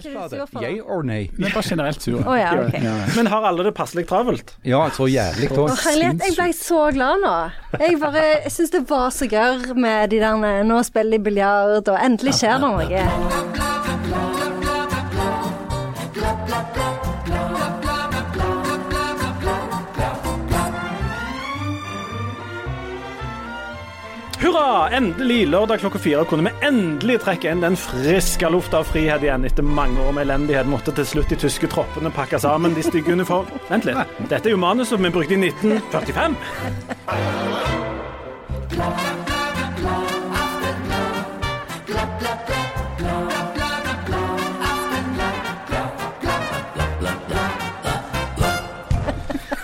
Sur for? Yay or nei? Er bare generelt sure. Oh, ja, okay. Men har alle det passelig travelt? Ja, så jævlig òg. herlighet, jeg ble så glad nå. Jeg bare syns det var så gørr med de der Nå spiller de biljard, og endelig skjer det noe. Hurra! Endelig! Lørdag klokka fire kunne vi endelig trekke inn den friske lufta av frihet igjen. Etter mange år med elendighet måtte til slutt de tyske troppene pakke sammen de stygge uniform... Vent litt. Dette er jo manuset vi brukte i 1945.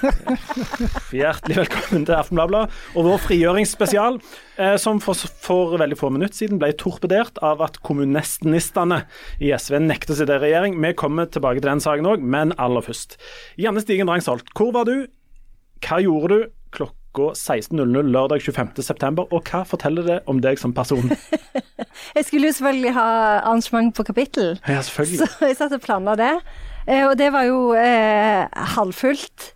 Hjertelig velkommen til Aftenbladet og vår frigjøringsspesial, eh, som for, for veldig få minutter siden ble torpedert av at kommunistnistene i SV nekter å sitte i regjering. Vi kommer tilbake til den saken òg, men aller først. Janne Stigen Drangsholt, hvor var du? Hva gjorde du klokka 16.00 lørdag 25.9, og hva forteller det om deg som person? Jeg skulle jo selvfølgelig ha arrangement på kapittel, Ja, så jeg satt og planla det. Eh, Og det var jo eh, halvfullt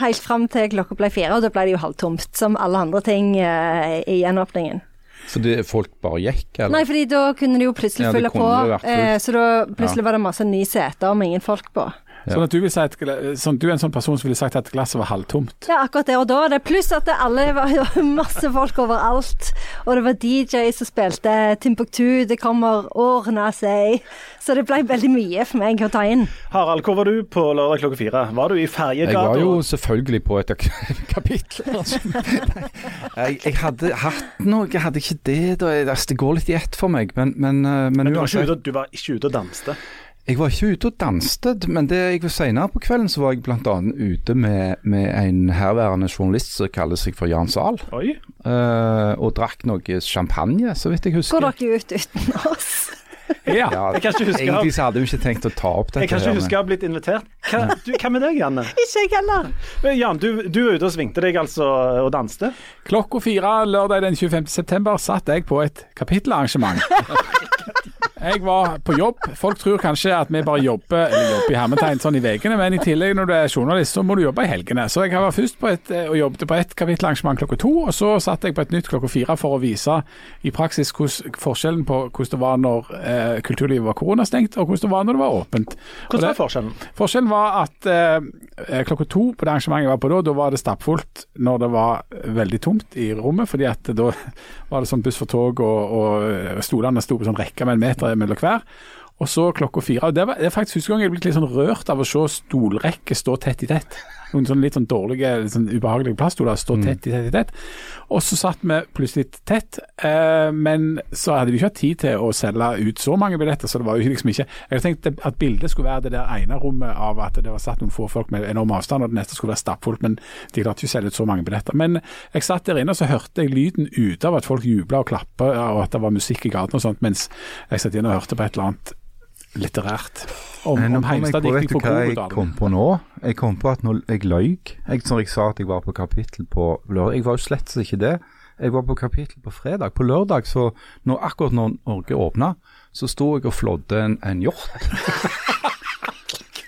helt fram til klokka ble fire, og da ble det jo halvtomt, som alle andre ting eh, i gjenåpningen. Fordi folk bare gikk, eller? Nei, fordi da kunne de jo plutselig Ja, fylle på, eh, så da plutselig var det masse nye seter med ingen folk på. Sånn at du, vil si at, sånn, du er en sånn person som ville sagt at glasset var halvtomt. Ja, akkurat det. og da var det. Pluss at det alle var masse folk overalt. Og det var DJ som spilte Timbuktu, det kommer ordna seg. Så det ble veldig mye for meg å ta inn. Harald, hvor var du på lørdag klokka fire? Var du i Jeg var jo selvfølgelig på et kapittel. altså. jeg, jeg hadde hatt noe, jeg hadde ikke det. da. Altså, det går litt i ett for meg, men, men, eh, men Men du var, ikke uansett- ute, du var ikke ute og danste? Jeg var ikke ute og danset, men det jeg var senere på kvelden så var jeg bl.a. ute med, med en herværende journalist som kaller seg for Jan Zahl, Oi. eh, og drakk noe champagne, så vidt jeg husker. Går dere ut uten oss? Ja. Ja, Jeg kan ikke huske Egentlig så hadde vi ikke tenkt å ta opp dette. Jeg kan ikke her, huske å ha blitt invitert. Hva, du, hva med deg, Janne? Ikke jeg heller. Men Jan, du, du var ute og svingte deg altså og danste. Klokka fire lørdag den 25. september satt jeg på et kapittelarrangement. Jeg var på jobb. Folk tror kanskje at vi bare jobber eller jobber i hermetegn sånn i ukene, men i tillegg når du er journalist, så må du jobbe i helgene. Så jeg var først på et, og jobbet på et kapittelarrangement klokka to, og så satt jeg på et nytt klokka fire for å vise i praksis hos, forskjellen på hvordan det var når eh, kulturlivet var koronastengt, og hvordan det var når det var åpent. Hvordan var forskjellen? Forskjellen var at eh, klokka to på det arrangementet jeg var på da, da var det stappfullt når det var veldig tomt i rommet. fordi at da var det sånn buss for tog, og, og stolene sto på sånn rekke med en meter mellom hver. Og så klokka fire. og Det, var, det er faktisk første gang jeg blitt litt sånn rørt av å se stolrekker stå tett i tett. Noen sånn litt sånn dårlige, sånn ubehagelige plaststoler stå tett i tett i tett. Og så satt vi plutselig tett, eh, men så hadde vi ikke hatt tid til å selge ut så mange billetter, så det var jo liksom ikke Jeg hadde tenkt at bildet skulle være det der ene rommet av at det var satt noen få folk med enorm avstand, og det neste skulle være stappfullt, men de klarte ikke å selge ut så mange billetter. Men jeg satt der inne, og så hørte jeg lyden ute av at folk jubla og klappa, og at det var musikk i gaten og sånt, mens jeg satt inne og hørte på et eller annet litterært. Om, om Heimstad gikk du på hva jeg kom på nå? Jeg kom på at når jeg løy jeg, Som jeg sa at jeg var på kapittel på lørdag Jeg var jo slett ikke det. Jeg var på kapittel på fredag. På lørdag, så når, akkurat når Norge åpna, så sto jeg og flådde en, en hjort.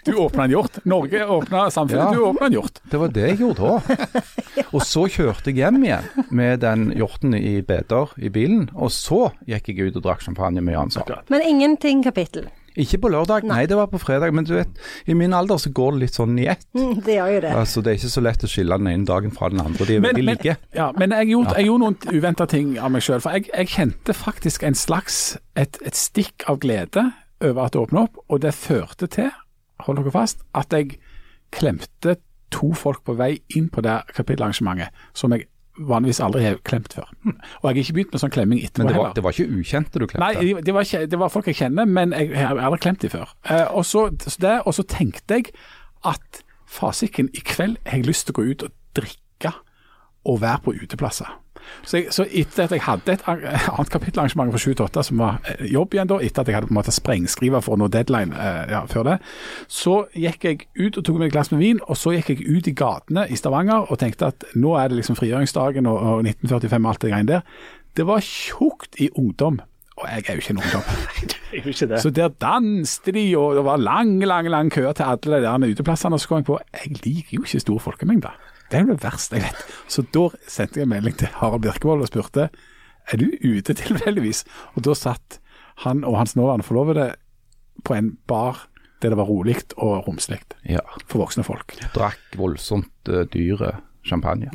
Du åpna en hjort. Norge åpna samfunnet, Ja. du åpna en hjort. Det var det jeg gjorde da. Og så kjørte jeg hjem igjen med den hjorten i beder i bilen. Og så gikk jeg ut og drakk champagne med Jan Sahl. Men ingenting kapittel. Ikke på lørdag, nei det var på fredag. Men du vet, i min alder så går det litt sånn i ett. Mm, Det gjør jo det. Altså, det er ikke så lett å skille den ene dagen fra den andre. De er Men- veldig like. Ja, men jeg gjorde, jeg gjorde noen uventa ting av meg sjøl. For jeg, jeg kjente faktisk en slags et, et stikk av glede over at det åpna opp, og det førte til, hold dere fast, at jeg klemte to folk på vei inn på det kapittelarrangementet som jeg vanligvis aldri har klemt før. Og jeg har ikke begynt med sånn klemming etterpå heller. Men det var, det var ikke ukjente du klemte? Nei, det var, ikke, det var folk jeg kjenner, men jeg, jeg har aldri klemt dem før. Eh, og, så, så det, og så tenkte jeg at fasiken, i kveld har jeg lyst til å gå ut og drikke og være på uteplasser. Så, jeg, så etter at jeg hadde et annet kapittelarrangement fra 7-8, som var eh, jobb igjen da, etter at jeg hadde på en måte sprengskriva for å nå deadline eh, ja, før det, så gikk jeg ut og tok meg et glass med vin, og så gikk jeg ut i gatene i Stavanger og tenkte at nå er det liksom frigjøringsdagen og, og 1945 og alt det greiene der. Det var tjukt i ungdom Og jeg er jo ikke en ungdom. Så der danste de, og det var lang, lang lang kø til alle de der uteplassene. Og så kom jeg på jeg liker jo ikke stor folkemengde. Det er jo det verste jeg vet. Så da sendte jeg en melding til Harald Birkevold og spurte er du ute tilfeldigvis. Og da satt han og hans nåværende forlovede på en bar der det var rolig og romslig Ja. for voksne folk. Drakk voldsomt uh, dyre champagne.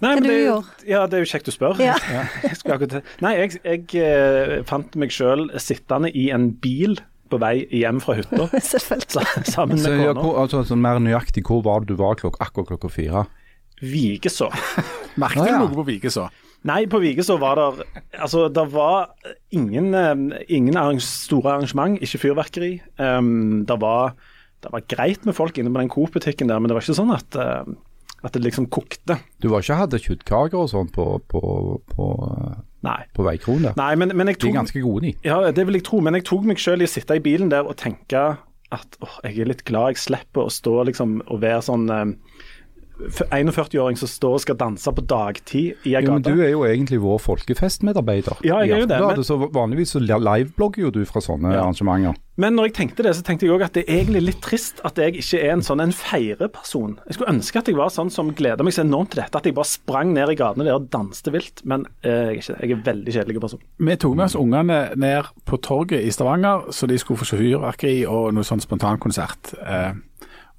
Nei, men det, gjorde? ja, det er jo kjekt du spør. Ja. Jeg Nei, jeg, jeg eh, fant meg sjøl sittende i en bil på vei hjem fra hytta Selvfølgelig. sammen med kona. altså, så mer nøyaktig, hvor var det du var klok akkurat klokka fire? Vigeså. Merket du ja. noe på Vigeså? Nei, på Vigeså var det Altså, det var ingen, eh, ingen arrange, store arrangement, ikke fyrverkeri. Um, det, var, det var greit med folk inne på den Coop-butikken der, men det var ikke sånn at, uh, at det liksom kokte. Du var ikke hadde kjøttkaker og sånn på, på, på, uh, Nei. på? Nei, men, men jeg De er ganske gode, de. Ja, det vil jeg tro, men jeg tok meg selv i å sitte i bilen der og tenke at åh, jeg er litt glad jeg slipper å stå liksom og være sånn eh, f- 41-åring som står og skal danse på dagtid i ei men gate. du er jo egentlig vår folkefestmedarbeider. Ja, jeg er jo det, men- Så vanligvis så liveblogger jo du fra sånne Ja. arrangementer. Men når jeg tenkte det, så tenkte jeg òg at det er egentlig litt trist at jeg ikke er en sånn en feireperson. Jeg skulle ønske at jeg var sånn som gleder meg så enormt til dette, at jeg bare sprang ned i gatene der og danste vilt, men eh, jeg er ikke det. Jeg er en veldig kjedelig person. Vi tok med oss ungene ned på torget i Stavanger, så de skulle få se fyrverkeri og noe sånn spontankonsert. Eh,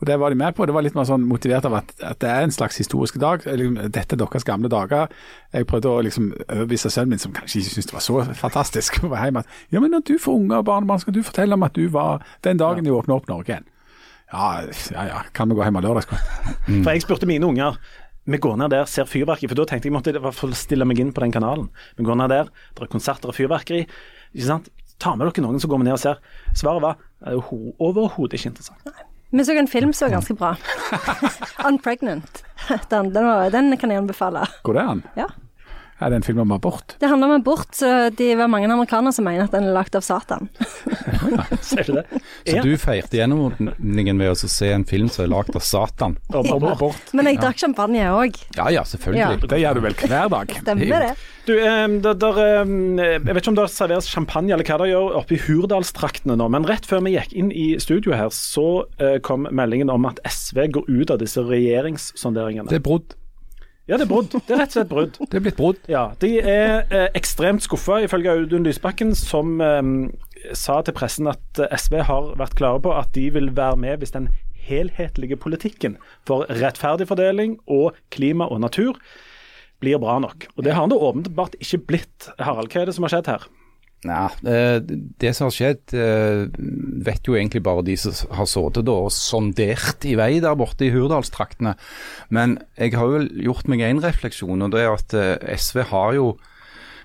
og Det var de med på. Det var litt mer sånn motivert av at, at det er en slags historisk dag. Liksom, Dette er deres gamle dager. Jeg prøvde å liksom overbevise sønnen min, som kanskje ikke syntes det var så fantastisk, å være hjemme, at ja, men når du får unger og barnebarn, skal du fortelle om at du var den dagen de åpna opp Norge igjen. Ja, ja, ja. Kan vi gå hjem lørdag, lørdagskveld? For jeg spurte mine unger vi går ned der, ser fyrverkeri, for da tenkte jeg måtte i hvert fall stille meg inn på den kanalen. Vi går ned der, det er konserter og fyrverkeri. ikke sant? Ta med dere noen, så går vi ned og ser. Svaret var er overhodet ikke interessant. Vi så en film som var ganske bra. 'Unpregnant'. Den, den, den kan jeg anbefale. Går det an? Ja. Er det en film om abort? Det handler om abort, så det var mange amerikanere som mener at den er lagd av Satan. Ser du det? Så Ja. du feirte gjennomordningen ved å se en film som er lagd av Satan? Om ja. abort. Men jeg drakk champagne òg. Ja ja, selvfølgelig. Det gjør du vel hver dag? Stemmer det? Du, der, der, jeg vet ikke om det serveres champagne eller hva det gjør oppe i Hurdalstraktene nå, men rett før vi gikk inn i studio her, så eh, kom meldingen om at SV går ut av disse regjeringssonderingene. Det er brudd. Ja, det er brudd. Det er rett og slett brudd. Det er blitt brudd. Ja, De er eh, ekstremt skuffa, ifølge Audun Lysbakken, som eh, sa til pressen at eh, SV har vært klare på at de vil være med hvis den helhetlige politikken for rettferdig fordeling og klima og natur blir bra nok. Og Det har han da åpenbart ikke blitt. Harald, hva er det som har skjedd her? Nei, eh, det som har skjedd, eh, vet jo egentlig bare de som har sittet og sondert i vei der borte i Hurdalstraktene. Men jeg har jo gjort meg en refleksjon, og det er at eh, SV har jo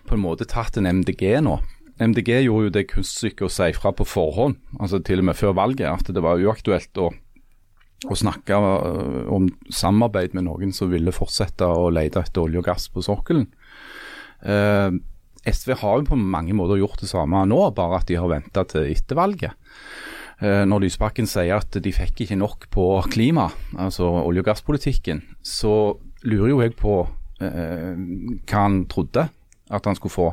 på en måte tatt en MDG nå. MDG gjorde jo det kunststykket å si fra på forhånd, altså til og med før valget, at det var uaktuelt å, å snakke om samarbeid med noen som ville fortsette å lete etter olje og gass på sokkelen. Eh, SV har jo på mange måter gjort det samme nå, bare at de har venta til etter valget. Eh, Når Lysbakken sier at de fikk ikke nok på klima, altså olje- og gasspolitikken, så lurer jo jeg på eh, hva han trodde at han skulle få.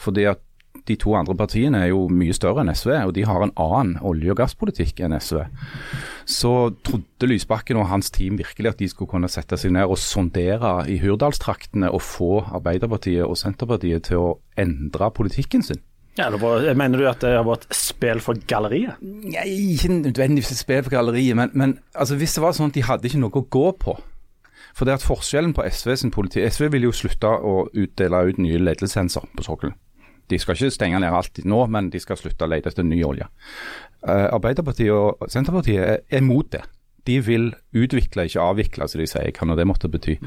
Fordi at de to andre partiene er jo mye større enn SV, og de har en annen olje- og gasspolitikk enn SV. Så trodde Lysbakken og hans team virkelig at de skulle kunne sette seg ned og sondere i Hurdalstraktene og få Arbeiderpartiet og Senterpartiet til å endre politikken sin? Ja, det var, mener du at det har vært spill for galleriet? Nei, ikke nødvendigvis et spill for galleriet, men, men altså, hvis det var sånn at de hadde ikke noe å gå på For det at forskjellen på SV sin politikk SV vil jo slutte å utdele ut nye ledelisenser på sokkelen. De skal ikke stenge ned alt nå, men de skal slutte å lete etter ny olje. Eh, Arbeiderpartiet og Senterpartiet er, imot mot det. De vil utvikle, ikke avvikle, som de sier, hva nå det måtte bety.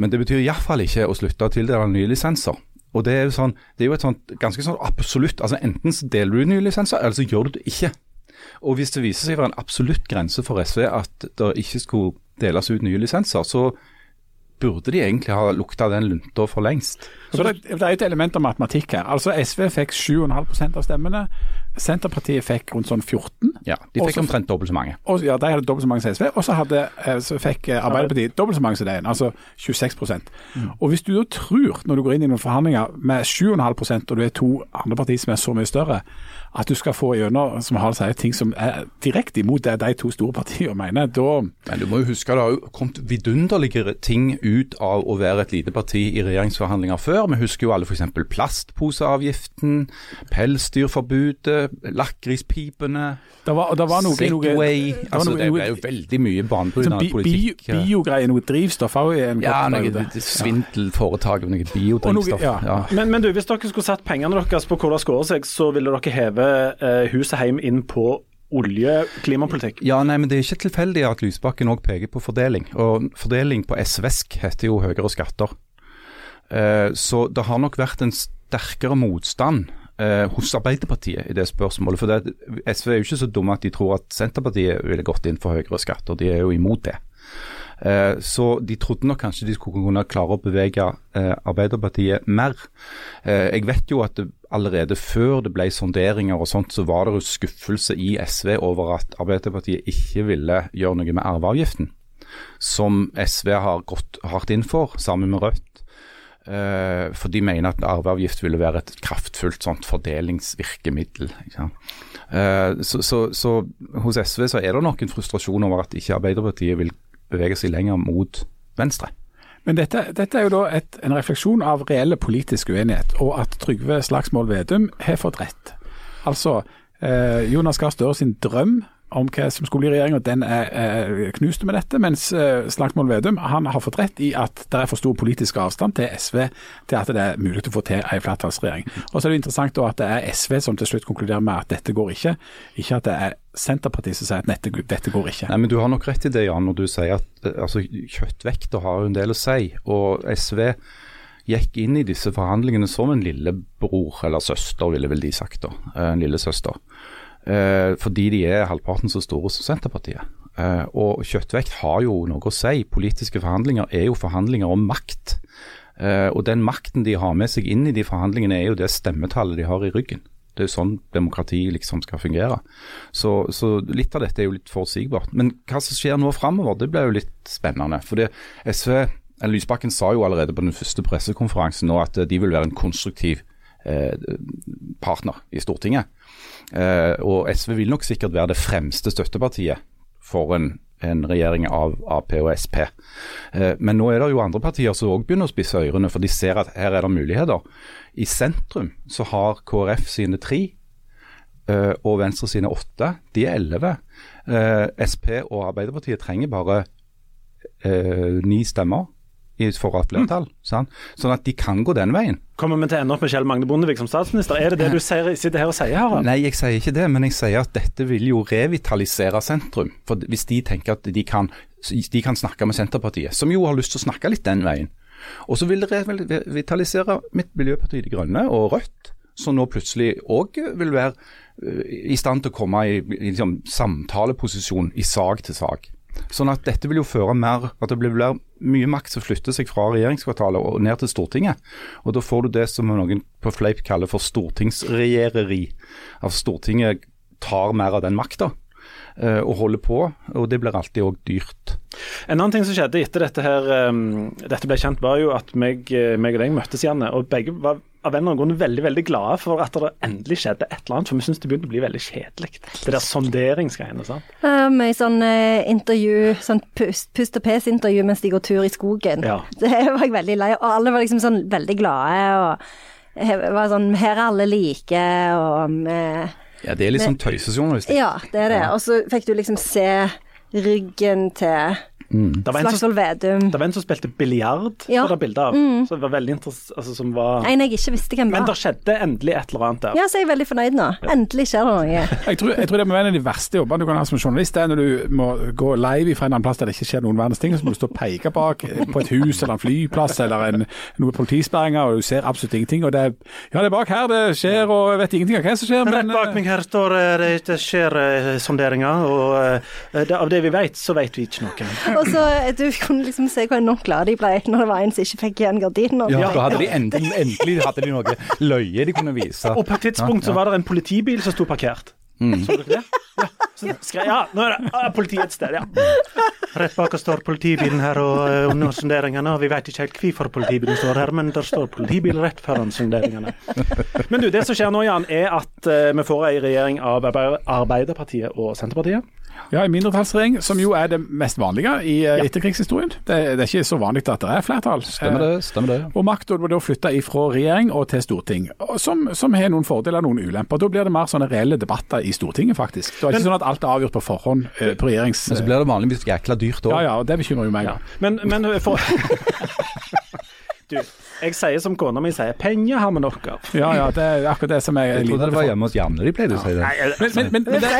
Men det betyr iallfall ikke å slutte å tildele nye lisenser. Og Det er jo, sånn, det er jo et sånt ganske sånn absolutt altså Enten så deler du nye lisenser, eller så gjør du det ikke. Og Hvis det viser seg å være en absolutt grense for SV at det ikke skulle deles ut nye lisenser, så burde de egentlig ha lukta den lunta for lengst. Så det, det er et element av matematikk her. Altså SV fikk 7,5 av stemmene. Senterpartiet fikk rundt sånn 14 Ja, De fikk Også- omtrent dobbelt så mange. Og, ja, De hadde dobbelt så mange som SV, og så, hadde, eh, så fikk eh, Arbeiderpartiet dobbelt så mange som den, altså 26% Og Hvis du da tror, når du går inn i noen forhandlinger med 7,5% og du er to andre partier som er så mye større, at du skal få gjennom som Harald sier, ting som er direkte imot det de to store partiene mener, da Men du må jo huske det har jo kommet vidunderlige ting ut av å være et lite parti i regjeringsforhandlinger før. Vi husker jo alle f.eks. plastposeavgiften, pelsdyrforbudet, lakrispipene, Segway det altså, Det er jo veldig mye sånn banebrytende bi, bi, politikk. ja. biogreier, noe drivstoff òg i en Ja, noe svindelforetak og noe biodrivstoff. ja. ja. Men, men du, hvis dere skulle satt pengene deres på hvor det skårer seg, så ville dere heve huset hjem inn på olje-klimapolitikk? Ja, nei, men Det er ikke tilfeldig at Lysbakken òg peker på fordeling. Og Fordeling på SV-esk heter jo høyere skatter. Eh, så det har nok vært en sterkere motstand eh, hos Arbeiderpartiet i det spørsmålet. For det, SV er jo ikke så dumme at de tror at Senterpartiet ville gått inn for høyere skatter. De er jo imot det. Eh, Så de trodde nok kanskje de skulle kunne klare å bevege eh, Arbeiderpartiet mer. Eh, Jeg vet jo at allerede før det ble sonderinger og sånt, så var det jo skuffelse i SV over at Arbeiderpartiet ikke ville gjøre noe med arveavgiften, som SV har gått hardt inn for, sammen med Rødt. Eh, for de mener at arveavgift ville være et kraftfullt sånt fordelingsvirkemiddel. Eh, så, så, så hos SV så er det nok en frustrasjon over at ikke Arbeiderpartiet vil bevege seg lenger mot venstre. Men dette, dette er jo da et, en refleksjon av reelle politisk uenighet, og at Trygve Slagsvold Vedum har fått rett. Altså, eh, Jonas Gahr sin drøm om hva som skulle bli regjering, og den er, er knust med dette, mens eh, Slagsvold Vedum han har fått rett i at det er for stor politisk avstand til SV til at det er mulig å få til en flertallsregjering. Og så er det interessant at det er SV som til slutt konkluderer med at dette går ikke, ikke at det er Senterpartiet som sier at dette, dette går ikke. Nei, men Du har nok rett i det, Jan, når du sier at eh, altså, kjøttvekter har en del å si. Og SV gikk inn i disse forhandlingene som en lillebror, eller søster, ville vel de sagt da. eh, En lillesøster. Eh, fordi de er halvparten så store som Senterpartiet. Eh, og kjøttvekt har jo noe å si. Politiske forhandlinger er jo forhandlinger om makt. Eh, og den makten de har med seg inn i de forhandlingene, er jo det stemmetallet de har i ryggen. Det er jo sånn demokrati liksom skal fungere. Så, så litt av dette er jo litt forutsigbart. Men hva som skjer nå framover, det blir jo litt spennende. Fordi SV, Lysbakken sa jo allerede på den første pressekonferansen nå at de vil være en konstruktiv eh, partner i Stortinget. Eh, og SV vil nok sikkert være det fremste støttepartiet for en, en regjering av Ap og Sp. Eh, men nå er det jo andre partier som òg begynner å spisse ørene, for de ser at her er det muligheter. I sentrum så har KrF sine tre eh, og Venstre sine åtte. De er elleve. Sp og Arbeiderpartiet trenger bare ni stemmer i forhold til flertall. sant? Sånn at de kan gå den veien. Kommer vi til å ende opp med Kjell Magne Bondevik som statsminister? Er det det du sier, sitter her og sier, Harald? Nei, jeg sier ikke det, men jeg sier at dette vil jo revitalisere sentrum. For hvis de tenker at de kan, de kan snakke med Senterpartiet, som jo har lyst til å snakke litt den veien. Og så vil det revitalisere mitt Miljøpartiet De Grønne og Rødt, som nå plutselig òg vil være eh, i stand til å komme i, i liksom, samtaleposisjon i sak til sak. Sånn at dette vil jo føre mer At det blir mye makt som flytter seg fra regjeringskvartalet og ned til Stortinget. Og da får du det som noen på fleip kaller for stortingsregjereri. At Stortinget tar mer av den makta eh, og holder på, og det blir alltid òg dyrt. En annen ting som skjedde etter dette her, um, dette ble kjent, var jo at meg, eh, meg og deg møttes, Janne. Og begge var av en eller annen grunn veldig veldig glade for at det endelig skjedde et eller annet. For vi syns det begynte å bli veldig kjedelig, det der sonderingsgreiene. sant? Uh, I sånn uh, intervju, sånn pust, pust og pes-intervju mens de går tur i skogen. Ja. Det var jeg veldig lei. Og alle var liksom sånn veldig glade. og he- var sånn Her er alle like, og eh, Ja, Det er litt sånn tøysejournalistikk. Ja, det er det. Og så fikk du liksom se ryggen til Det var en som, Slagsvold Vedum. det var en som spilte biljard, Ja. var det bilde av. Så det var veldig. Altså, som var... En jeg ikke visste hvem Men var. det skjedde endelig et eller annet der. Ja, så er jeg veldig fornøyd nå. Endelig skjer det noe. Jeg tror, jeg tror det må være en av de verste jobbene du kan ha som journalist. Det er når du må gå live fra en annen plass der det ikke skjer noen verdens ting. Så må du stå og peke bak på et hus eller en flyplass eller en, noen politisperringer, og du ser absolutt ingenting. Og det er Ja, det er bak her det skjer, og jeg vet ingenting av hva som skjer, men Rett bak meg her står eh, det, det skjer eh, sonderinger, og eh, det, av det vi vet, så vet vi ikke noe. Og så eh, du kunne liksom se hvor enormt glade de ble når det var en som ikke fikk igjen gardinen. Ja, da hadde de endelig, endelig hadde de noe løye de kunne vise. Og på et tidspunkt så var det en politibil som sto parkert. Så du ikke det? Ja. Så skrev ja, nå er det ah, politiet et sted, ja. Rett bak oss står politibilen her og uh, under sonderingene, vi vet ikke helt hvorfor politibilen står her, men der står politibil rett foran sonderingene. Men du, det som skjer nå, Jan, er at uh, vi får ei regjering av Arbeiderpartiet og Senterpartiet. Ja, en mindretallsregjering, som jo er det mest vanlige i uh, etterkrigshistorien. Det, det, er ikke så vanlig at det er flertall. Stemmer det. stemmer det. Og makta blir da flytta ifra regjering og til storting, som, som, har noen fordeler og noen ulemper. Da blir det mer sånne reelle debatter i Stortinget, faktisk. Det er ikke men, sånn at alt er avgjort på forhånd uh, på regjerings... Men så blir det vanligvis jækla dyrt òg. Ja, ja, og det bekymrer jo meg. Ja. Men, men for Du, jeg sier som kona mi sier, penger har vi nok av. Ja, ja, det er akkurat det som jeg Jeg trodde det var hjemme hos Janne de pleide å si det. Men, men, men, men, det,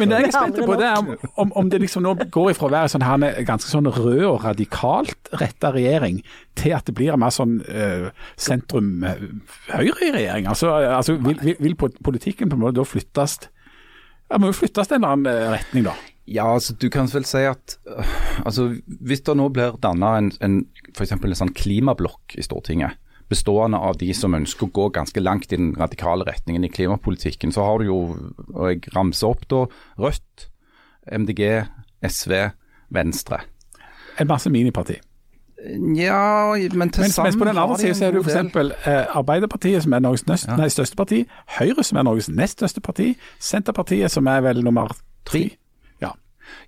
men det jeg er spent på, det er om, om, om, det liksom nå går ifra å være sånn her ganske sånn rød og radikalt retta regjering, til at det blir en mer sånn uh, sentrum-høyre-regjering. Altså, altså vil, vil, vil, politikken på en måte da flyttes ja, må jo flyttes til en annen retning, da? Ja, altså du kan vel si at altså, hvis det nå blir danna en, en for en sånn klimablokk i Stortinget, bestående av de som ønsker å gå ganske langt i den radikale retningen i klimapolitikken, så har du jo, og jeg ramser opp da, Rødt, MDG, SV, Venstre. En masse miniparti. Ja, men til sammen Mens på den andre siden så er det f.eks. Eh, Arbeiderpartiet, som er Norges nøst, ja. nei, største parti. Høyre, som er Norges nest største parti. Senterpartiet, som er vel nummer tre.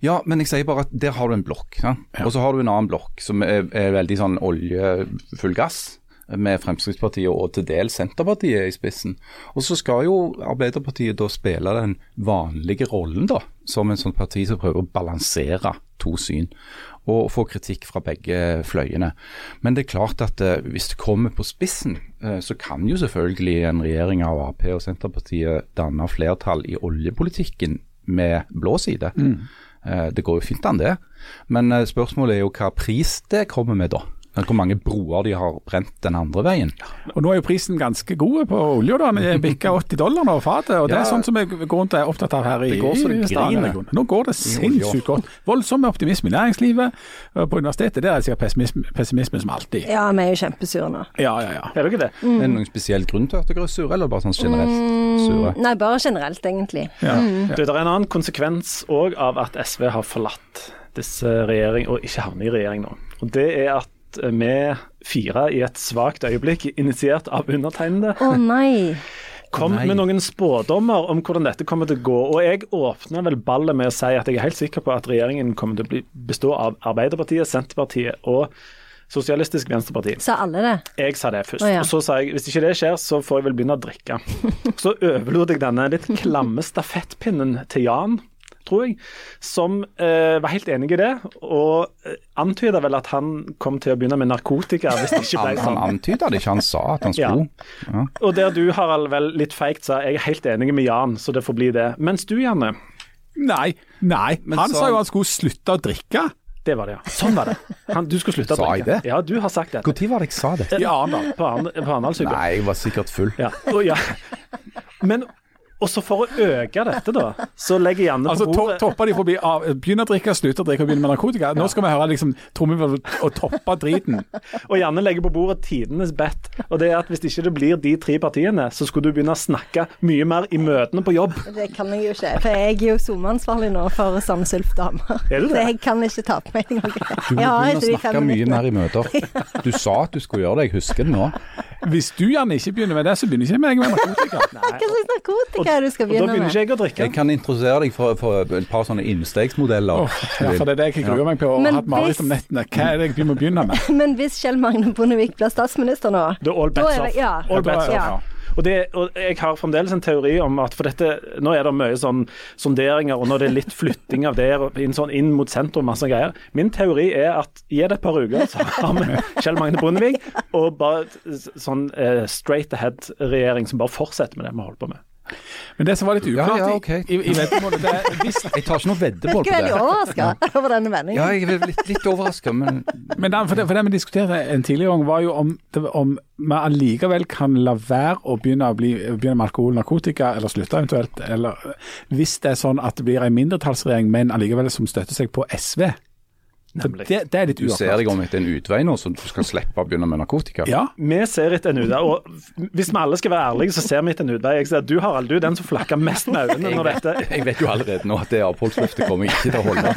Ja, men jeg sier bare at der har du en blokk. Ja? Og så har du en annen blokk som er, er veldig sånn oljefull gass med Fremskrittspartiet og til dels Senterpartiet i spissen. Og så skal jo Arbeiderpartiet da spille den vanlige rollen, da, som en sånn parti som prøver å balansere to syn. Og få kritikk fra begge fløyene. Men det er klart at eh, hvis det kommer på spissen, eh, så kan jo selvfølgelig en regjering av Ap og Senterpartiet danne flertall i oljepolitikken med blå side. Mm. Eh, det går jo fint an, det. Men spørsmålet er jo hva pris det kommer med, da. Hvor mange broer de har brent den andre veien. Og Nå er jo prisen ganske god på da, Den bikka 80 dollar nå fatet. og Det er sånn som jeg går rundt er opptatt av her i, det går så det. Nå går det sinnssykt godt. Voldsom optimisme i næringslivet. På universitetet der er det sikkert pessimisme, pessimisme, som alltid. Ja, vi er jo kjempesure nå. Ja, ja, ja. Er det det? Mm. Er det noen spesiell grunn til at dere er sure, eller bare sånn generelt mm, sure? nei, bare generelt, egentlig. Ja. Mm. Det er en annen konsekvens òg av at SV har forlatt disse regjering, og ikke havner i regjering nå. Og det er at vi fire i et svakt øyeblikk, initiert av undertegnede. Å oh, nei. Kom med noen spådommer om hvordan dette kommer til å gå. Og jeg åpner vel ballet med å si at jeg er helt sikker på at regjeringen kommer til å bestå av Arbeiderpartiet, Senterpartiet og Sosialistisk Venstreparti. Sa alle det? Jeg sa det først. Oh, ja. Og så sa jeg hvis ikke det skjer, så får jeg vel begynne å drikke. Så overlot jeg denne litt klamme stafettpinnen til Jan tror jeg, som eh, var helt enig i det. Og eh, antyda vel at han kom til å begynne med narkotika hvis det ikke ble sånn. Han, han antyda det ikke, han sa at han skulle. Ja. Ja. Og der du, Harald, vel litt feigt sa jeg er helt enig med Jan, så det får bli det. Mens du, Janne? Nei, nei. Men han så... sa jo han skulle slutte å drikke. Det var det, ja. Sånn var det. Han, du skulle slutte å drikke. Sa jeg det? Ja, du har sagt det. Når var det jeg sa det? I Arendal. På Arendalsuka. Nei, jeg var sikkert full. Ja. Og, ja. Men og så for å øke dette, da, så legger Janne på altså, bordet to, Topper de forbi av, Begynner å drikke, slutter å drikke og begynner med narkotika. Nå skal vi høre liksom trommevirvel og toppe driten. og Janne legger på bordet tidenes bet. Og det er at hvis ikke det blir de tre partiene, så skulle du begynne å snakke mye mer i møtene på jobb. Det kan jeg jo ikke, for jeg er jo SoMe-ansvarlig nå for Sandnes Ulf-damer. Er? Så jeg kan ikke ta på meg noe. Du må begynne å snakke mye mer i møter. Du sa at du skulle gjøre det, jeg husker det nå. Hvis du gjerne ikke begynner med det, så begynner ikke jeg med narkotika. Hva slags narkotika det du skal begynne med? ikke jeg å drikke. Jeg kan introdusere deg for, for et par sånne innstegsmodeller. Oh, ja, for det er det jeg gruer meg på å ha hatt mareritt om nettene. Hva er det jeg må begynne med? Men hvis Kjell Magne Bondevik blir statsminister nå Da all bets off. Ja. All bets off. Ja. Og, det, og, Jeg har fremdeles en teori om at for dette, nå er det mye sånn sonderinger, og nå er det litt flytting av det inn, sånn, inn mot sentrum, masse greier. Min teori er at gi det et par uker, så har vi Kjell Magne Bondevik og bare sånn eh, straight ahead-regjering som bare fortsetter med det vi holder på med. Men det som var litt uklart ja, ja, okay. i, i veddemålet hvis... Jeg tar ikke noe veddemål på det. Jeg er veldig overraska over denne meningen. Ja, jeg er litt, litt overraska, men Men den, for, det, for det vi diskuterte en tidligere gang, var jo om, om vi allikevel kan la være å begynne, å bli, begynne med alkohol og narkotika, eller slutte eventuelt. Eller hvis det er sånn at det blir en mindretallsregjering, men allikevel som støtter seg på SV. Det, det er litt Du ser deg om etter en utvei nå, så du skal slippe å begynne med narkotika? Ja, Vi ser etter en utvei, og hvis vi alle skal være ærlige, så ser vi etter en utvei. Jeg ser at Du Harald, du er den som flakker mest med øynene når dette Jeg vet jo allerede nå at det avholdsløftet kommer ikke til å holde.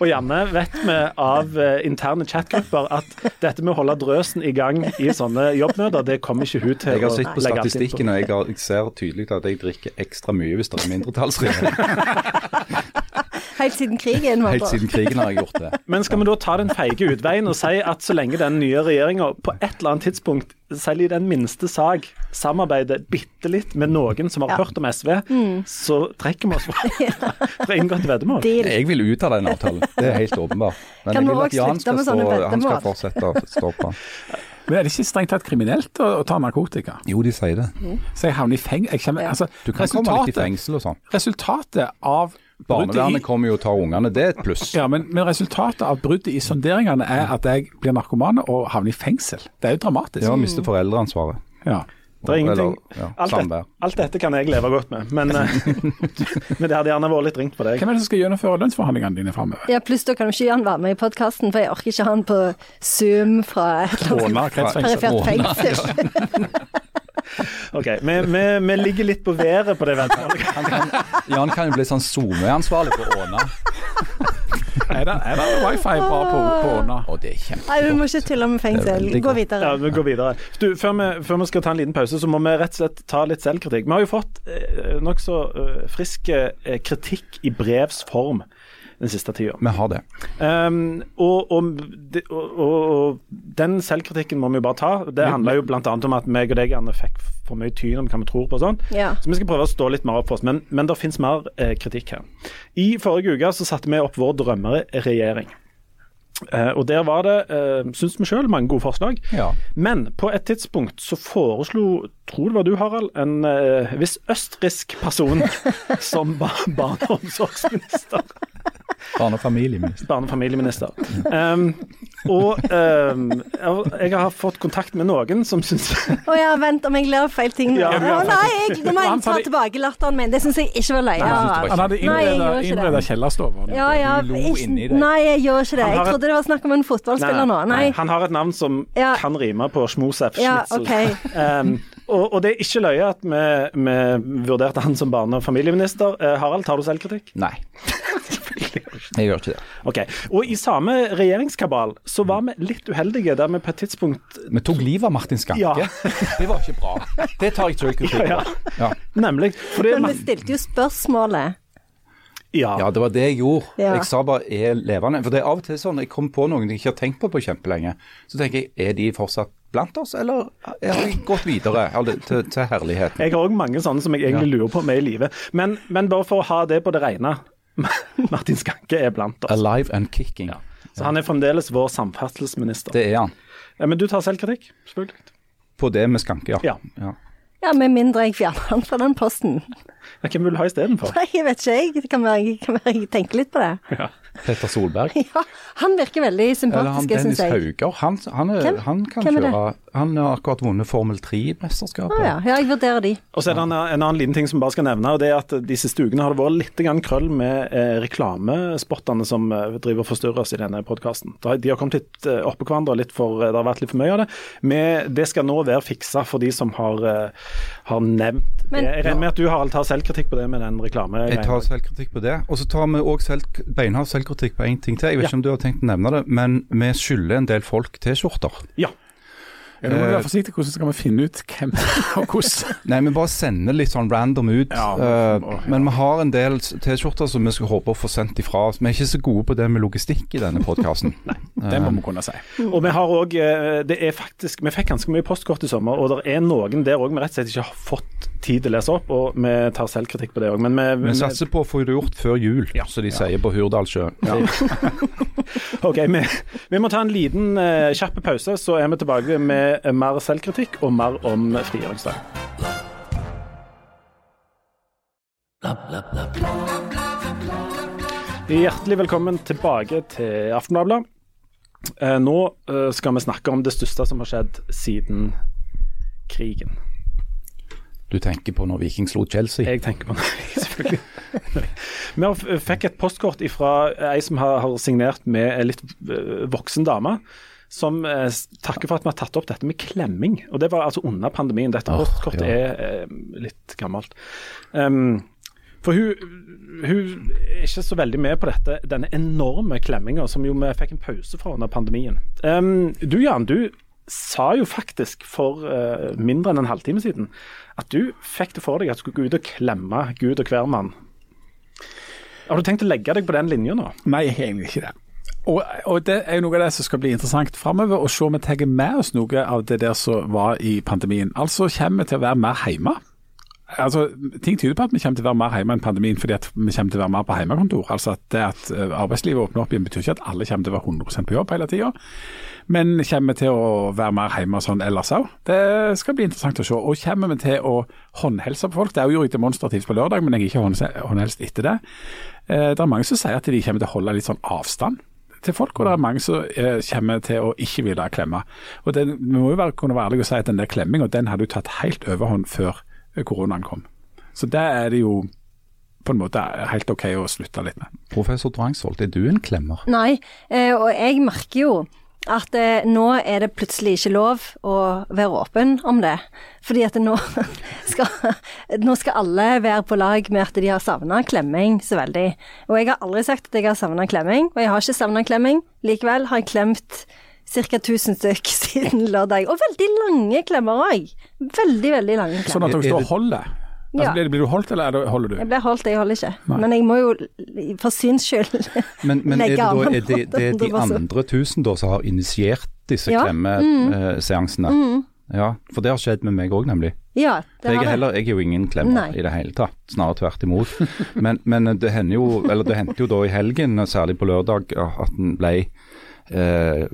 Og Janne vet vi av eh, interne chatgrupper at dette med å holde drøsen i gang i sånne jobbmøter, det kommer ikke hun til Jeg har å sett på legge statistikken, og jeg, har, jeg ser tydelig at jeg drikker ekstra mye hvis det er mindretallsregjering. Helt siden krigen. Helt Helt siden krigen har jeg gjort det. Men skal vi da ta den feige utveien og si at så lenge den nye regjeringa på et eller annet tidspunkt, selv i den minste sak, samarbeider bitte litt med noen som har Ja. hørt om SV, så trekker vi oss fra fra inngått veddemål? Deal. Jeg vil ut av den avtalen, det er helt åpenbart. Men Kan jeg vil at Jan skal, stå, han skal fortsette å stå på. Men er det ikke strengt tatt kriminelt å, å ta narkotika? Jo, de sier det. Så jeg havner i fengsel? Jeg kommer, Ja. altså, Du kan komme litt i fengsel og sånn. resultatet av Barnevernet kommer jo og tar ungene, det er et pluss. ja, men, men resultatet av bruddet i sonderingene er at jeg blir narkoman og havner i fengsel. Det er jo dramatisk. Ja, mister foreldreansvaret. Ja. Det er ingenting. Eller, ja, Alt, dette, alt dette kan jeg leve godt med, men, eh, men det hadde gjerne vært litt ringt på deg. Hvem er det som skal gjennomføre lønnsforhandlingene dine framover? Ja, pluss da kan jo ikke Jan være med i podkasten, for jeg orker ikke ha han på Zoom fra et eller annet perifert fengsel. Ok, vi, vi, vi ligger litt på været på det veddemålet. Jan kan jo bli sånn SoMe-ansvarlig på Åna. Er det, er det wifi bra på, på Åna? Og det er Nei, vi må ikke tulle med er fengsel. Gå videre. Ja, vi går videre. Du, før, vi, før vi skal ta en liten pause, så må vi rett og slett ta litt selvkritikk. Vi har jo fått eh, nokså eh, frisk eh, kritikk i brevs form den siste tida. Vi har det. Um, og, og, og, og, og den selvkritikken må vi jo bare ta. Det handler jo bl.a. om at meg og deg Anne, fikk for mye tyn om hva vi tror på og sånn. Ja. Så vi skal prøve å stå litt mer opp for oss. Men, men det finnes mer eh, kritikk her. I forrige uke så satte vi opp vår drømmeregjering. Eh, og der var det, uh, syns vi sjøl, mange gode forslag. Ja. Men på et tidspunkt så foreslo, tror det var du Harald, en eh, viss østerriksk person som ba barne- og omsorgsminister. Barne- og familieminister. Barne- og familieminister. Um, og um, jeg har fått kontakt med noen som syns Å ja, vent om jeg ler feil ting nå. Ja, Å ja, nei, jeg, nå må jeg ta det- tilbake latteren min. Det syns jeg ikke var løye. Han hadde innreda kjellerstua. Ja, ja, nei, jeg gjør ikke det. Jeg trodde det var snakk om en fotballspiller nå. Nei. Han har et navn som Ja. kan rime på Schmosef Ja, Schnitzel. OK. Um, og, og det er ikke løye at vi, vi vurderte han som barne- og familieminister. Uh, Harald, tar du selvkritikk? Nei, jeg gjør ikke det. Ok. Og i samme regjeringskabal så var vi litt uheldige der vi på et tidspunkt Vi tok livet av Martin Skanke. Ja. Det var ikke bra. Det tar jeg ikke på. Ja. Nemlig. Fordi, Men vi stilte jo spørsmålet. ja. ja, det var det jeg gjorde. Ja. Jeg sa bare 'er levende'. For det er av og til sånn, jeg kommer på noen jeg ikke har tenkt på på kjempelenge. Så tenker jeg, er de fortsatt blant oss, eller har de gått videre eller, til, til herligheten? Jeg har òg mange sånne som jeg egentlig lurer på om er i live. Men, men bare for å ha det på det rene. Martin Skanke er blant oss. Alive and kicking. Ja. Så han er fremdeles vår samferdselsminister. Det er han. Ja, men du tar selvkritikk? Selvfølgelig. På det med Skanke, ja. Ja. ja. Ja, med mindre jeg fjerner han fra den posten. Hvem vil du ha istedenfor? Jeg vet ikke, jeg. Det kan være, kan være jeg tenker litt på det. Ja. Petter Solberg. Ja, han virker veldig Eller han sympatisk, Dennis syns jeg. Hauger. Han, han, er, Hvem? han kan Hvem er det? kjøre Han har akkurat vunnet Formel 3-mesterskapet. Ah, ja. ja, jeg vurderer de. Og så er det en, en annen liten ting som bare skal nevne, og det er at de siste ukene har det vært litt krøll med eh, reklamespottene som eh, driver og forstyrrer oss i denne podkasten. De har kommet litt eh, oppå hverandre, litt for, eh, det har vært litt for mye av det. Men det skal nå være fiksa for de som har, eh, har nevnt Men-. Jeg regner med at du Harald tar selvkritikk på det med den reklame Jeg tar selvkritikk på det. Og så tar vi òg selv, beinhard selvkritikk på én ting til. Jeg vet Ja. ikke om du har tenkt å nevne det, men vi skylder en del folk T-skjorter. Ja. Ja, nå må Eh, være forsiktig. Hvordan skal vi finne ut hvem og hvordan? Nei, vi bare sender litt sånn random ut. Ja, Eh, å, ja. Men vi har en del T-skjorter som vi skal håpe å få sendt ifra oss. Vi er ikke så gode på det med logistikk i denne podkasten. Det må vi kunne si. Og vi har òg Det er faktisk Vi fikk ganske mye postkort i sommer, og det er noen der òg vi rett og slett ikke har fått tid til å lese opp, og vi tar selvkritikk på det òg. Men vi, Vi satser på å få det gjort før jul, som de sier på Hurdalssjøen. Ok, vi, vi må ta en liten uh, kjapp pause, så er vi tilbake med mer selvkritikk og mer om frigjøringsdag. Hjertelig velkommen tilbake til Aftenbladet. Eh, nå eh, skal vi snakke om det største som har skjedd siden krigen. Du tenker på når Viking slo Chelsea? Jeg tenker på det, selvfølgelig. Vi fikk et postkort fra ei som har, har signert med ei litt eh, voksen dame. Som eh, takker for at vi har tatt opp dette med klemming. Og det var altså under pandemien. Dette oh, postkortet ja. er eh, litt gammelt. Um, for hun, hun er ikke så veldig med på dette, denne enorme klemminga som jo vi fikk en pause fra under pandemien. Um, du Jan, du sa jo faktisk for uh, mindre enn en halvtime siden at du fikk det for deg at du skulle gå ut og klemme Gud og hvermann. Har du tenkt å legge deg på den linja nå? Nei, egentlig ikke det. Og, og det er jo noe av det som skal bli interessant framover, å se om vi tar med oss noe av det der som var i pandemien. Altså kommer vi til å være mer hjemme. Altså, ting tyder på at vi kommer til å være mer hjemme enn pandemien fordi at vi kommer til å være mer på hjemmekontor. Altså at det at eh, arbeidslivet åpner opp igjen betyr ikke at alle kommer til å være 100 på jobb hele tida. Men kommer vi til å være mer hjemme sånn ellers òg? Det skal bli interessant å se. Og kommer vi til å håndhelse på folk? Det er jo gjort demonstrativt på lørdag, men jeg er ikke håndhelst etter det. Eh, Det er mange som sier at de kommer til å holde litt sånn avstand til folk, og det er mange som eh, kommer til å ikke ville klemme. Og den, Vi må jo være, kunne være ærlige og si at den der klemminga den hadde jo tatt helt overhånd før eh, koronaen kom. Så det er det jo på en måte helt OK å slutte litt med. Professor Drangsvold, er du en klemmer? Nei, eh, og jeg merker jo at eh, nå er det plutselig ikke lov å være åpen om det. Fordi at nå skal, nå skal alle være på lag med at de har savna klemming så veldig. Og jeg har aldri sagt at jeg har savna klemming, og jeg har ikke savna klemming. Likevel har jeg klemt ca. 1000 stykk siden lørdag. Og veldig lange klemmer òg. Veldig, veldig lange Sånn at dere Er står og holder. Altså, Ja. blir, blir du holdt, eller er det, holder du? Jeg blir holdt, jeg holder ikke. Men jeg må jo for syns skyld Men, men er det, Legge da, armen er det, det er de andre tusen da som har initiert disse Ja. klemmeseansene? Ja, for det har skjedd med meg òg, nemlig. Ja, det jeg, har er heller, jeg er jo ingen klemmer Nei. i det hele tatt, snarere tvert imot. Men, men det hendte jo, jo da i helgen, særlig på lørdag, at en ble eh,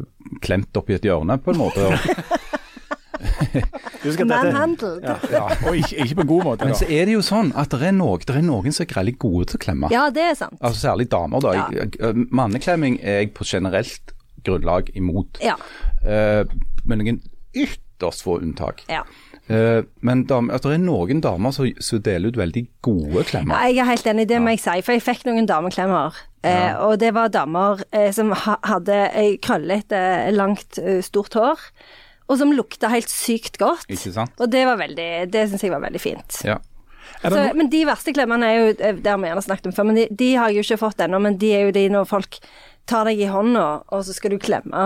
klemt opp i et hjørne, på en måte. Manhandled. Ja. Ja, og ikke, ikke på en god måte, Men da. så er det jo sånn at det er, noe, det er noen som er greit gode til å klemme. Ja, det er sant. Altså Særlig damer. da. Ja. Manneklemming er jeg på generelt grunnlag imot. Ja. Uh, men noen ytterst få unntak. ja. Uh, men dam, at det er noen damer som, som deler ut veldig gode klemmer. Ja, jeg er helt enig, det må jeg si. For jeg fikk noen dameklemmer. Eh, og det var damer eh, som ha, hadde eh, krøllete, langt, stort hår. Og som lukta helt sykt godt. Ikke sant? Og det var veldig, det syns jeg var veldig fint. Ja. Så, men de verste klemmene er jo eh, Det har vi gjerne snakket om før, men de, de har jeg jo ikke fått ennå. Men de er jo de når folk tar deg i hånda, og så skal du klemme,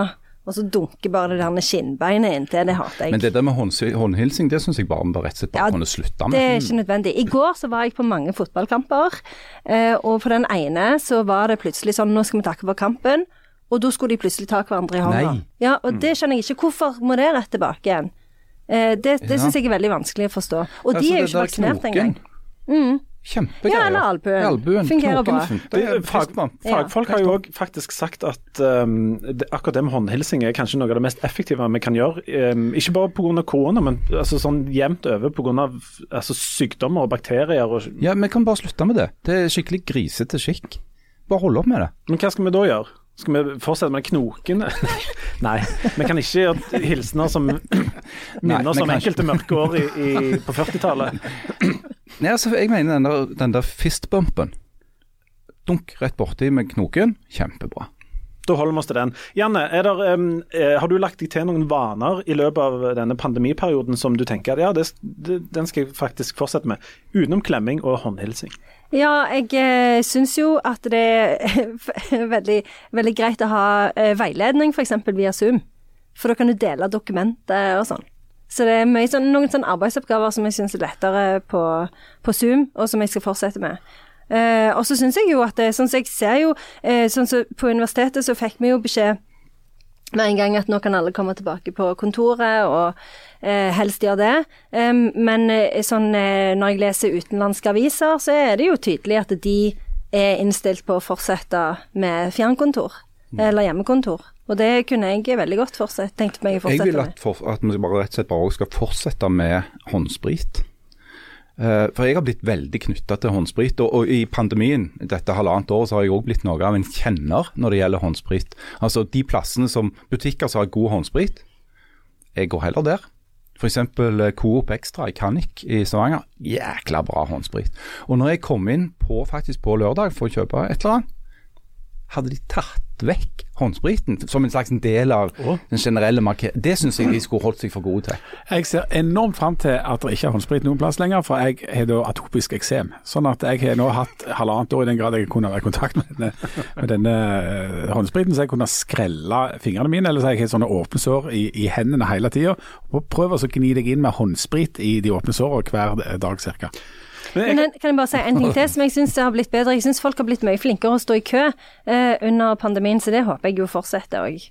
og så dunker bare det der skinnbeinet inntil. Det hater jeg. Men det der med håndhilsing, det syns jeg bare vi rett og slett bare Ja, kunne slutte Det er ikke nødvendig. I går så var jeg på mange fotballkamper, eh, og på den ene så var det plutselig sånn Nå skal vi takke for kampen. Og da skulle de plutselig ta hverandre i hånda. Nei. Ja, og det skjønner jeg ikke. Hvorfor må det rett tilbake igjen? Eh, det det Ja. syns jeg er veldig vanskelig å forstå. Og de Altså, er jo ikke vaksinert engang. Mm. Kjempegreier. Ja, eller albuen. albuen. Fungerer bra. fag, fagfolk Ja. har jo òg faktisk sagt at um, det, akkurat det med håndhilsing er kanskje noe av det mest effektive vi kan gjøre. Um, ikke bare pga. korona, men altså sånn jevnt over pga. Altså, sykdommer og bakterier. Og, Ja, vi kan bare slutte med det. Det er skikkelig grisete skikk. Bare holde opp med det. men hva skal vi da gjøre? Skal vi fortsette med knoken? Nei, vi kan ikke gjøre hilsener som minner oss om enkelte mørke år i, i, på 40-tallet. Nei, altså, jeg mener den der, den der fistbumpen. Dunk rett borti med knoken. Kjempebra. Da holder vi oss til den. Janne, er der, um, har du lagt deg til noen vaner i løpet av denne pandemiperioden som du tenker at ja, det, det, den skal jeg faktisk fortsette med, utenom klemming og håndhilsing? Ja, jeg eh, syns jo at det er veldig, veldig greit å ha eh, veiledning f.eks. via Zoom. For da kan du dele dokumenter og sånn. Så det er sånn, noen sånne arbeidsoppgaver som jeg syns er lettere på, på Zoom, og som jeg skal fortsette med. Eh, og så syns jeg jo at det, sånn som jeg ser jo eh, sånn som På universitetet så fikk vi jo beskjed med en gang at nå kan alle komme tilbake på kontoret, og eh, helst gjøre det. Men eh, sånn, eh, når jeg leser utenlandske aviser, så er det jo tydelig at de er innstilt på å fortsette med fjernkontor, eller hjemmekontor. Og det kunne jeg veldig godt fortsette, tenkt meg å Jeg fortsette vil med. at, for, at vi bare rett og slett bare skal fortsette med håndsprit. Eh, for jeg har blitt veldig knytta til håndsprit. Og, og i pandemien dette halvannet året så har jeg òg blitt noe av en kjenner når det gjelder håndsprit. Altså de plassene som butikker som har god håndsprit, jeg går heller der. F.eks. Coop Extra i Canik i Stavanger. Jækla bra håndsprit. Og når jeg kom inn på, faktisk på lørdag for å kjøpe et eller annet, hadde de tatt vekk håndspriten som en slags del av den generelle markeringen. Det syns jeg de skulle holdt seg for gode til. Jeg ser enormt fram til at det ikke er håndsprit noen plass lenger, for jeg har da atopisk eksem. Sånn at jeg har nå hatt halvannet år i den grad jeg kunne være i kontakt med denne, med denne eh, håndspriten, så jeg kunne skrelle fingrene mine, eller så jeg har sånne åpne sår i, i hendene hele tida. Prøv å gni deg inn med håndsprit i de åpne sårene hver dag ca. Men jeg, kan jeg bare si en ting til som jeg syns har blitt bedre. Jeg syns folk har blitt mye flinkere å stå i kø eh, under pandemien, så det håper jeg jo fortsetter òg.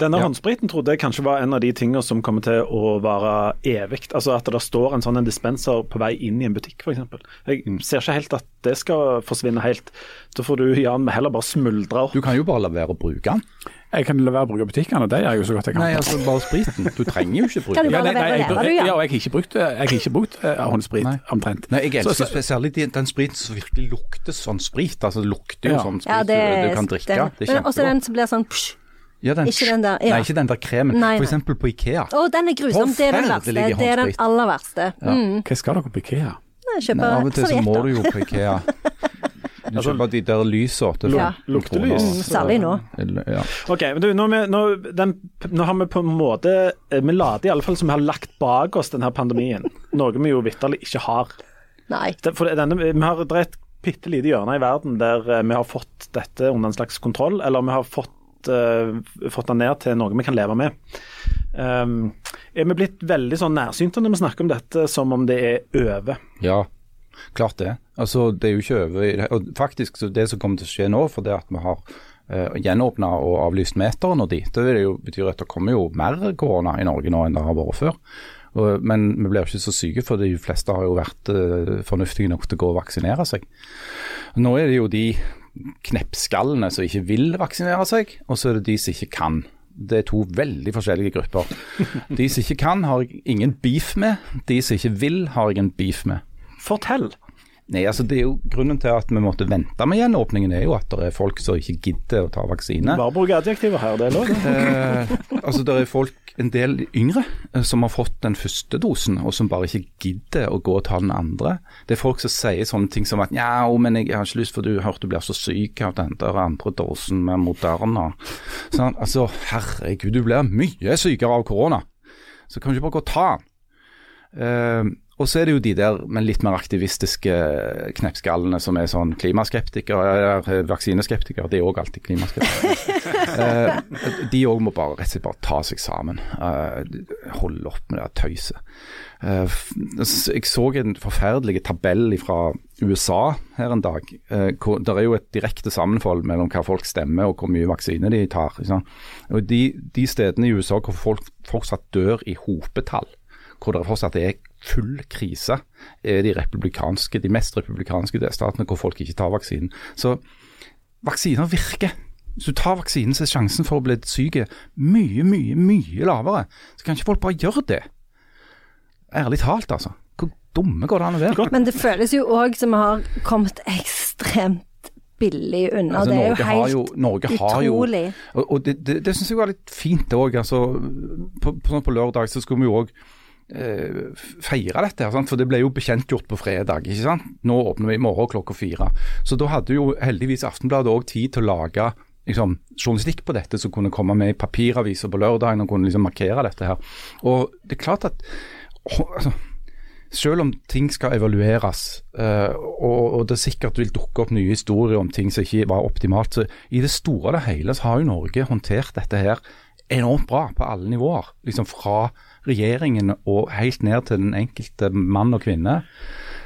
Denne ja. håndspriten trodde jeg kanskje var en av de tingene som kommer til å være evig. Altså at det står en sånn en dispenser på vei inn i en butikk, f.eks. Jeg mm. ser ikke helt at det skal forsvinne helt. Da får du Jan, heller bare smuldre opp. Du kan jo bare la være å bruke den. Jeg kan la være å bruke butikkene, det gjør jeg jo så godt jeg kan. Nei, altså bare spriten. Du trenger jo ikke bruke den. Ja, nei, nei, jeg, jeg, ja, jeg har ikke brukt, jeg har ikke brukt uh, håndsprit, nei. omtrent. Nei, jeg elsker spesielt den spriten som virkelig lukter sånn sprit. Altså det lukter jo ja. sånn sprit ja, det, du, du, kan drikke. Den. Det er kjempegodt. Også den som blir sånn psh. Ja, den, ikke den der. Ja. Nei, ikke den der kremen. Nei, For eksempel på Ikea. Å, den er grusom. Det er den verste. Det er den aller verste. Mm. Hva skal dere på Ikea? Kjøpe Av og til så må du jo på Ikea. Du altså, kjøper de der lysene. Ja. Luktelys. Mm, særlig nå. Ja. Ok, men du, nå, nå, den, nå, har vi på en måte eh, Vi later iallfall som vi har lagt bak oss denne pandemien. Noe vi jo vitterlig ikke har. Nei. For denne, vi har et bitte lite hjørne i verden der eh, vi har fått dette under en slags kontroll, eller vi har fått uh, fått den ned til noe vi kan leve med. Um, er vi blitt veldig sånn nærsynte når vi snakker om dette som om det er over? Ja, klart det. Altså, det er jo ikke over. Og faktisk, det som kommer til å skje nå, for det at vi har uh, gjenåpna og avlyst meteren og de, det jo, betyr at det kommer jo mer korona i Norge nå enn det har vært før. Og, men vi blir jo ikke så syke, for de fleste har jo vært uh, fornuftige nok til å gå og vaksinere seg. Nå er det jo de kneppskallene som ikke vil vaksinere seg, og så er det de som ikke kan. Det er to veldig forskjellige grupper. De som ikke kan, har jeg ingen beef med. De som ikke vil, har jeg en beef med. Fortell. Nei, altså det er jo Grunnen til at vi måtte vente med gjenåpningen, er jo at det er folk som ikke gidder å ta vaksine. Bare bruk adjektiver her, det er lov. Eh, altså Det er folk, en del yngre, eh, som har fått den første dosen, og som bare ikke gidder å gå og ta den andre. Det er folk som sier sånne ting som at ja, men jeg har ikke lyst for du hørte du blir så syk av den der andre dosen med Moderna. Sånn, altså, herregud, du blir mye sykere av korona. Så kan du ikke bare gå og ta den. Uh, og så er det jo de der med litt mer aktivistiske kneppskallene som er sånn klimaskeptikere, eller vaksineskeptikere. De er òg alltid klimaskeptikere. eh, de òg må bare rett og slett bare ta seg sammen. Eh, holde opp med det tøyset. Eh, jeg så en forferdelig tabell fra USA her en dag. Eh, hvor, det er jo et direkte sammenfold mellom hva folk stemmer og hvor mye vaksine de tar. Og de, de stedene i USA hvor folk fortsatt dør i hopetall hvor det fortsatt er full krise, er de republikanske, de mest republikanske delstatene hvor folk ikke tar vaksinen. Så vaksiner virker. Hvis du tar vaksinen, så er sjansen for å bli syk mye, mye, mye lavere. Så kan ikke folk bare gjøre det. Ærlig talt, altså. Hvor dumme går det an å være? Men det føles jo òg som vi har kommet ekstremt billig unna. Altså, det er jo helt jo, Norge utrolig. Jo, og, og det, det, det syns jeg var litt fint òg. Altså, på, på, på, lørdag så skulle vi jo òg feire dette. her? For det ble jo bekjentgjort på fredag. ikke sant? Nå åpner vi i morgen klokka fire. Så da hadde jo heldigvis Aftenbladet òg tid til å lage liksom, journalistikk på dette som kunne komme med i papiraviser på lørdagen og kunne liksom markere dette her. Og det er klart at altså, selv om ting skal evalueres, uh, og, og, det sikkert vil dukke opp nye historier om ting som ikke var optimalt, så i det store og det hele så har jo Norge håndtert dette her enormt bra på alle nivåer. Liksom fra regjeringen og helt ned til den enkelte mann og kvinne.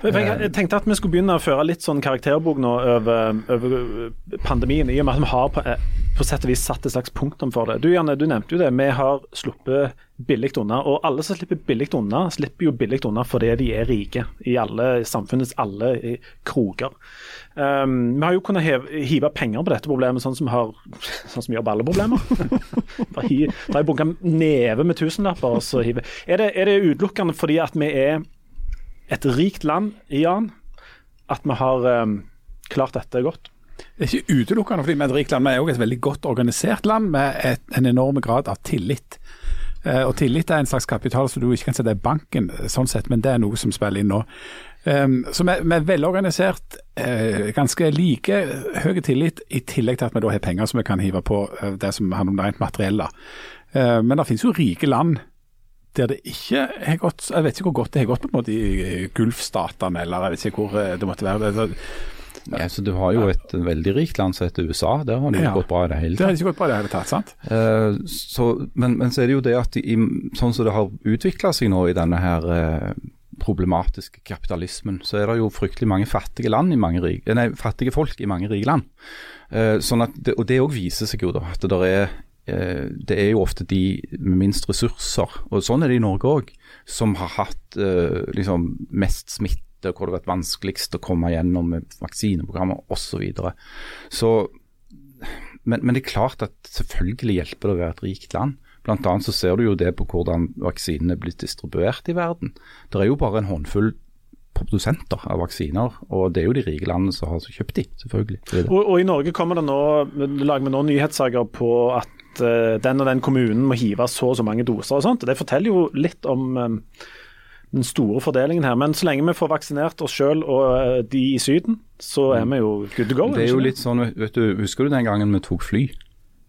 Jeg tenkte at vi skulle begynne å føre litt sånn karakterbok nå over, over pandemien, i og med at vi har på, sett og vis satt et slags punktum for det. Du Janne, du nevnte jo det. Vi har sluppet billig unna. Og alle som slipper billig unna, slipper jo billig unna fordi de er rike i alle samfunnets alle kroker. Um, vi har jo kunnet hive, hive penger på dette problemet, sånn som har sånn som vi gjør på alle problemer. da har jeg bunka neve med tusenlapper og så hive. Er det, er det utelukkende fordi at vi er et rikt land, Jan, at vi har um, klart dette godt? Det er ikke utelukkende fordi vi er et rikt land, vi er òg et veldig godt organisert land med et, en enorm grad av tillit. Eh, og tillit er en slags kapital som du ikke kan sette i banken, eh, sånn sett, men det er noe som spiller inn nå. Um, så vi, vi er velorganisert, eh, ganske like høy tillit, i tillegg til at vi da har penger som vi kan hive på eh, det som handler om det rent materielle. Eh, men det finnes jo rike land der det ikke har gått Jeg vet ikke hvor godt det har gått på en måte i Gulfstatene, eller jeg vet ikke hvor det måtte være. Det, Ja, så Du har jo et veldig rikt land som heter USA. Der har det jo Ja. gått bra i det hele tatt. det har ikke gått bra i det hele tatt, sant? Eh, så, men, men så er det jo det at i, sånn som det har utvikla seg nå i denne her eh, problematiske kapitalismen, så er det jo fryktelig mange fattige land i mange rike, nei, fattige folk i mange rike land. Eh, sånn at det, og det òg viser seg jo da at det er eh, det er jo ofte de med minst ressurser, og sånn er det i Norge òg, som har hatt eh, liksom mest smitte, hvor det har vært vanskeligst å komme gjennom med vaksineprogrammer osv. Så, så men, men det er klart at selvfølgelig hjelper det å være et rikt land. Blant annet så ser du jo det på hvordan vaksinene er blitt distribuert i verden. Det er jo bare en håndfull produsenter av vaksiner, og det er jo de rike landene som har kjøpt de, selvfølgelig. Det det. Og, og i Norge kommer det nå, lager vi nå nyhetssaker på at eh, den og den kommunen må hive så og så mange doser og sånt. Det forteller jo litt om eh, den store fordelingen her. Men så lenge vi får vaksinert oss sjøl og eh, de i Syden, så er vi jo good to go. Det er jo litt sånn, vet du, Husker du den gangen vi tok fly?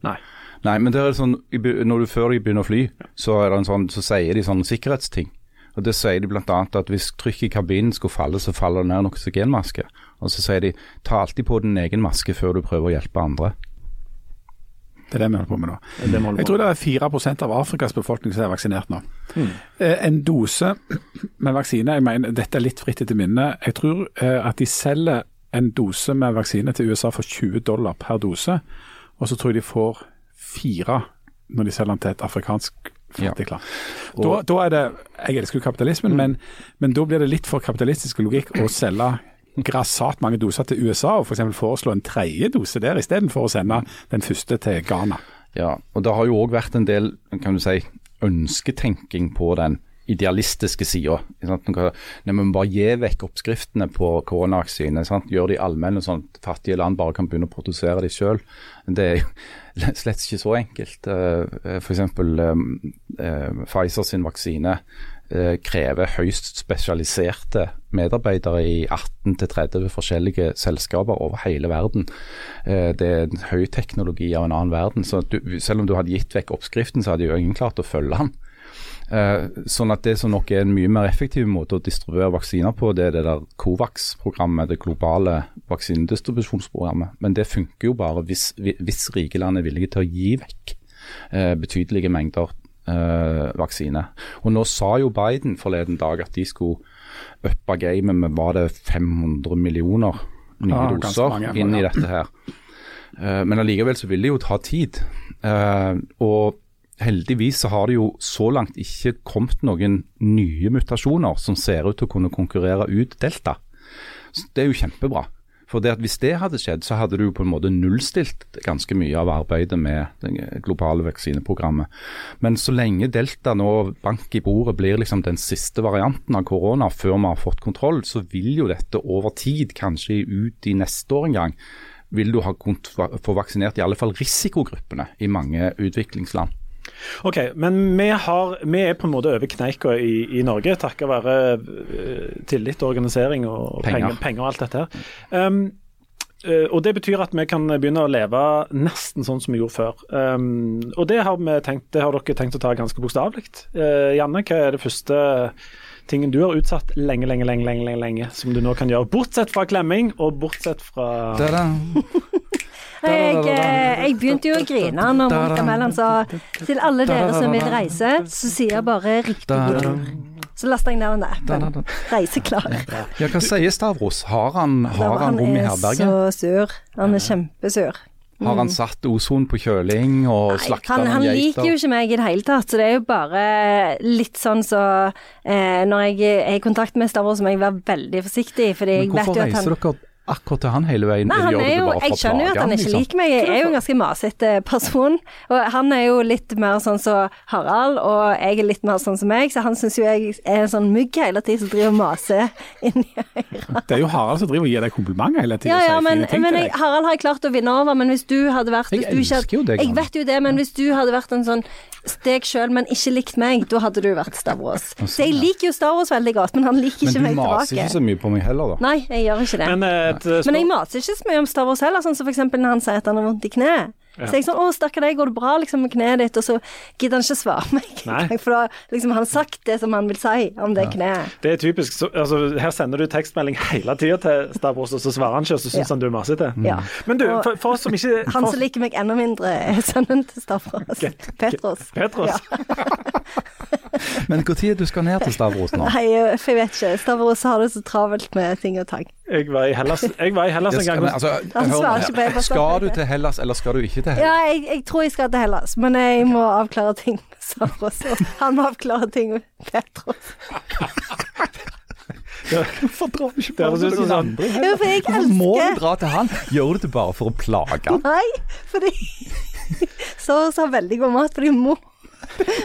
Nei. Nei, men det er sånn, når du før de begynner å fly, så, er det en sånn, så sier de sånne sikkerhetsting. Og Det sier de bl.a. at hvis trykket i kabinen skulle falle, så faller det ned en oksygenmaske. Og så sier de ta alltid på din egen maske før du prøver å hjelpe andre. Det er det vi holder på med nå. Det det Jeg tror det er 4% av Afrikas befolkning som er vaksinert nå. Eh, En dose med vaksine, jeg mener, dette er litt fritt etter minne, jeg tror eh, at de selger en dose med vaksine til USA for 20 dollar per dose, og så tror jeg de får fire når de selger den til et afrikansk fattig land. Da, da er det, Jeg elsker jo kapitalismen, men, men da blir det litt for kapitalistisk logikk å selge grassat mange doser til USA, og f.eks. foreslå en tredje dose der, istedenfor å sende den første til Ghana. Ja, og det har jo òg vært en del kan du si, ønsketenking på den idealistiske sida. Vi må bare gi vekk oppskriftene på koronavaksine. sant? Gjør de allmenne, sånn at fattige land bare kan begynne å produsere de sjøl. Det er slett ikke så enkelt. F.eks. Pfizer sin vaksine eh, krever høyst spesialiserte medarbeidere i 18-30 forskjellige selskaper over hele verden. Eh, Det er en høyteknologi av en annen verden. så du, Selv om du hadde gitt vekk oppskriften, så hadde jo ingen klart å følge den. Eh, sånn at Det som nok er en mye mer effektiv måte å distribuere vaksiner på, det er det der Covax-programmet, det globale vaksinedistribusjonsprogrammet. Men det funker jo bare hvis, hvis rike land er villige til å gi vekk eh, betydelige mengder eh, vaksine. Og Nå sa jo Biden forleden dag at de skulle uppe gamet med var det 500 millioner nye ah, doser mange, inn i dette her. Eh, men allikevel så vil det jo ta tid. Eh, og heldigvis så har det jo så langt ikke kommet noen nye mutasjoner som ser ut til å kunne konkurrere ut delta. Så det er jo kjempebra. For det at Hvis det hadde skjedd, så hadde du på en måte nullstilt ganske mye av arbeidet med det globale vaksineprogrammet. Men så lenge delta nå bank i bordet blir liksom den siste varianten av korona før vi har fått kontroll, så vil jo dette over tid, kanskje ut i neste år en gang, vil du ha få vaksinert i alle fall risikogruppene i mange utviklingsland. Ok, men vi, har, vi er på en måte over kneika i, i Norge, takket være eh, tillit, organisering og Penger. penger, penger og alt dette her. Um, eh, og Det betyr at vi kan begynne å leve nesten sånn som vi gjorde før. Um, og det har, tenkt, det har dere tenkt å ta ganske bokstavelig. Uh, Janne, hva er det første tingen du har utsatt lenge, lenge, lenge, lenge, lenge, som du nå kan gjøre? Bortsett fra klemming, og bortsett fra Jeg, eh, jeg begynte jo å grine når Monica Mæland sa til alle dere som vil reise, så sier jeg bare riktig tur. Så lasta jeg ned den appen. Reiseklar. Ja, Hva sier Stavros? Har han, har han rom i er så sur. Han er kjempesur. Har han satt ozon på kjøling og slakta noen geiter? han liker jo ikke meg i det hele tatt, så det er jo bare litt sånn så eh, Når jeg er i kontakt med Stavros, så må jeg være veldig forsiktig, fordi jeg vet jo at reiser han dere akkurat til han hele veien? Nei, han er jo, jeg skjønner jo at han ikke liksom? liker meg. Jeg er jo en ganske masete person. Og han er jo litt mer sånn som Harald, og jeg er litt mer sånn som meg, så han syns jo jeg er en sånn mygg hele tiden som driver og maser inni øret. Det er jo Harald som driver og gir deg komplimenter hele tiden. Ja, ja, men, men jeg. Harald har jeg klart å vinne over, men hvis du hadde vært Jeg hvis du ikke hadde- elsker jo deg, Jeg vet jo det, men hvis du hadde vært en sånn steg sjøl, men ikke likt meg, da hadde du vært Stavros. Så jeg liker jo Stavros veldig godt, men han liker Men ikke du meg maser tilbake. ikke så mye på meg heller, da. Nei, jeg gjør ikke det. Men, eh, et, spørsmål. Men jeg maser ikke så mye om Stavros heller, sånn som eksempel når han sier at han har vondt i kneet. Så jeg er sånn 'Å, stakkar deg, går det bra liksom med kneet ditt?' Og så gidder han ikke svare meg. For da liksom han har sagt det som han vil si om det kneet. Det er typisk. Så, altså, her sender du tekstmelding hele tida til Stavros, og så svarer han ikke, og så syns Ja. han du er masete. Ja. Men du, for, for oss som ikke Han som liker meg enda mindre, er sønnen til Stavros. Petros. Petros. Ja. Men når du skal ned til Stavros nå? Nei, for jeg vet ikke. Stavros har det så travelt med ting og tang. Jeg var i Hellas, jeg var i Hellas en gang. men, altså, Han. Skal du til Hellas, eller skal du ikke til Hellas? Ja, jeg, jeg tror jeg skal til Hellas, men jeg må avklare ting med Saros. Og han må avklare ting med Petros. Hvorfor drar du ikke bare til noen andre? sånn Ja, for jeg Hvorfor må du dra til han? Gjør du det bare for å plage han? Nei, fordi Saros har veldig god mat, fordi mor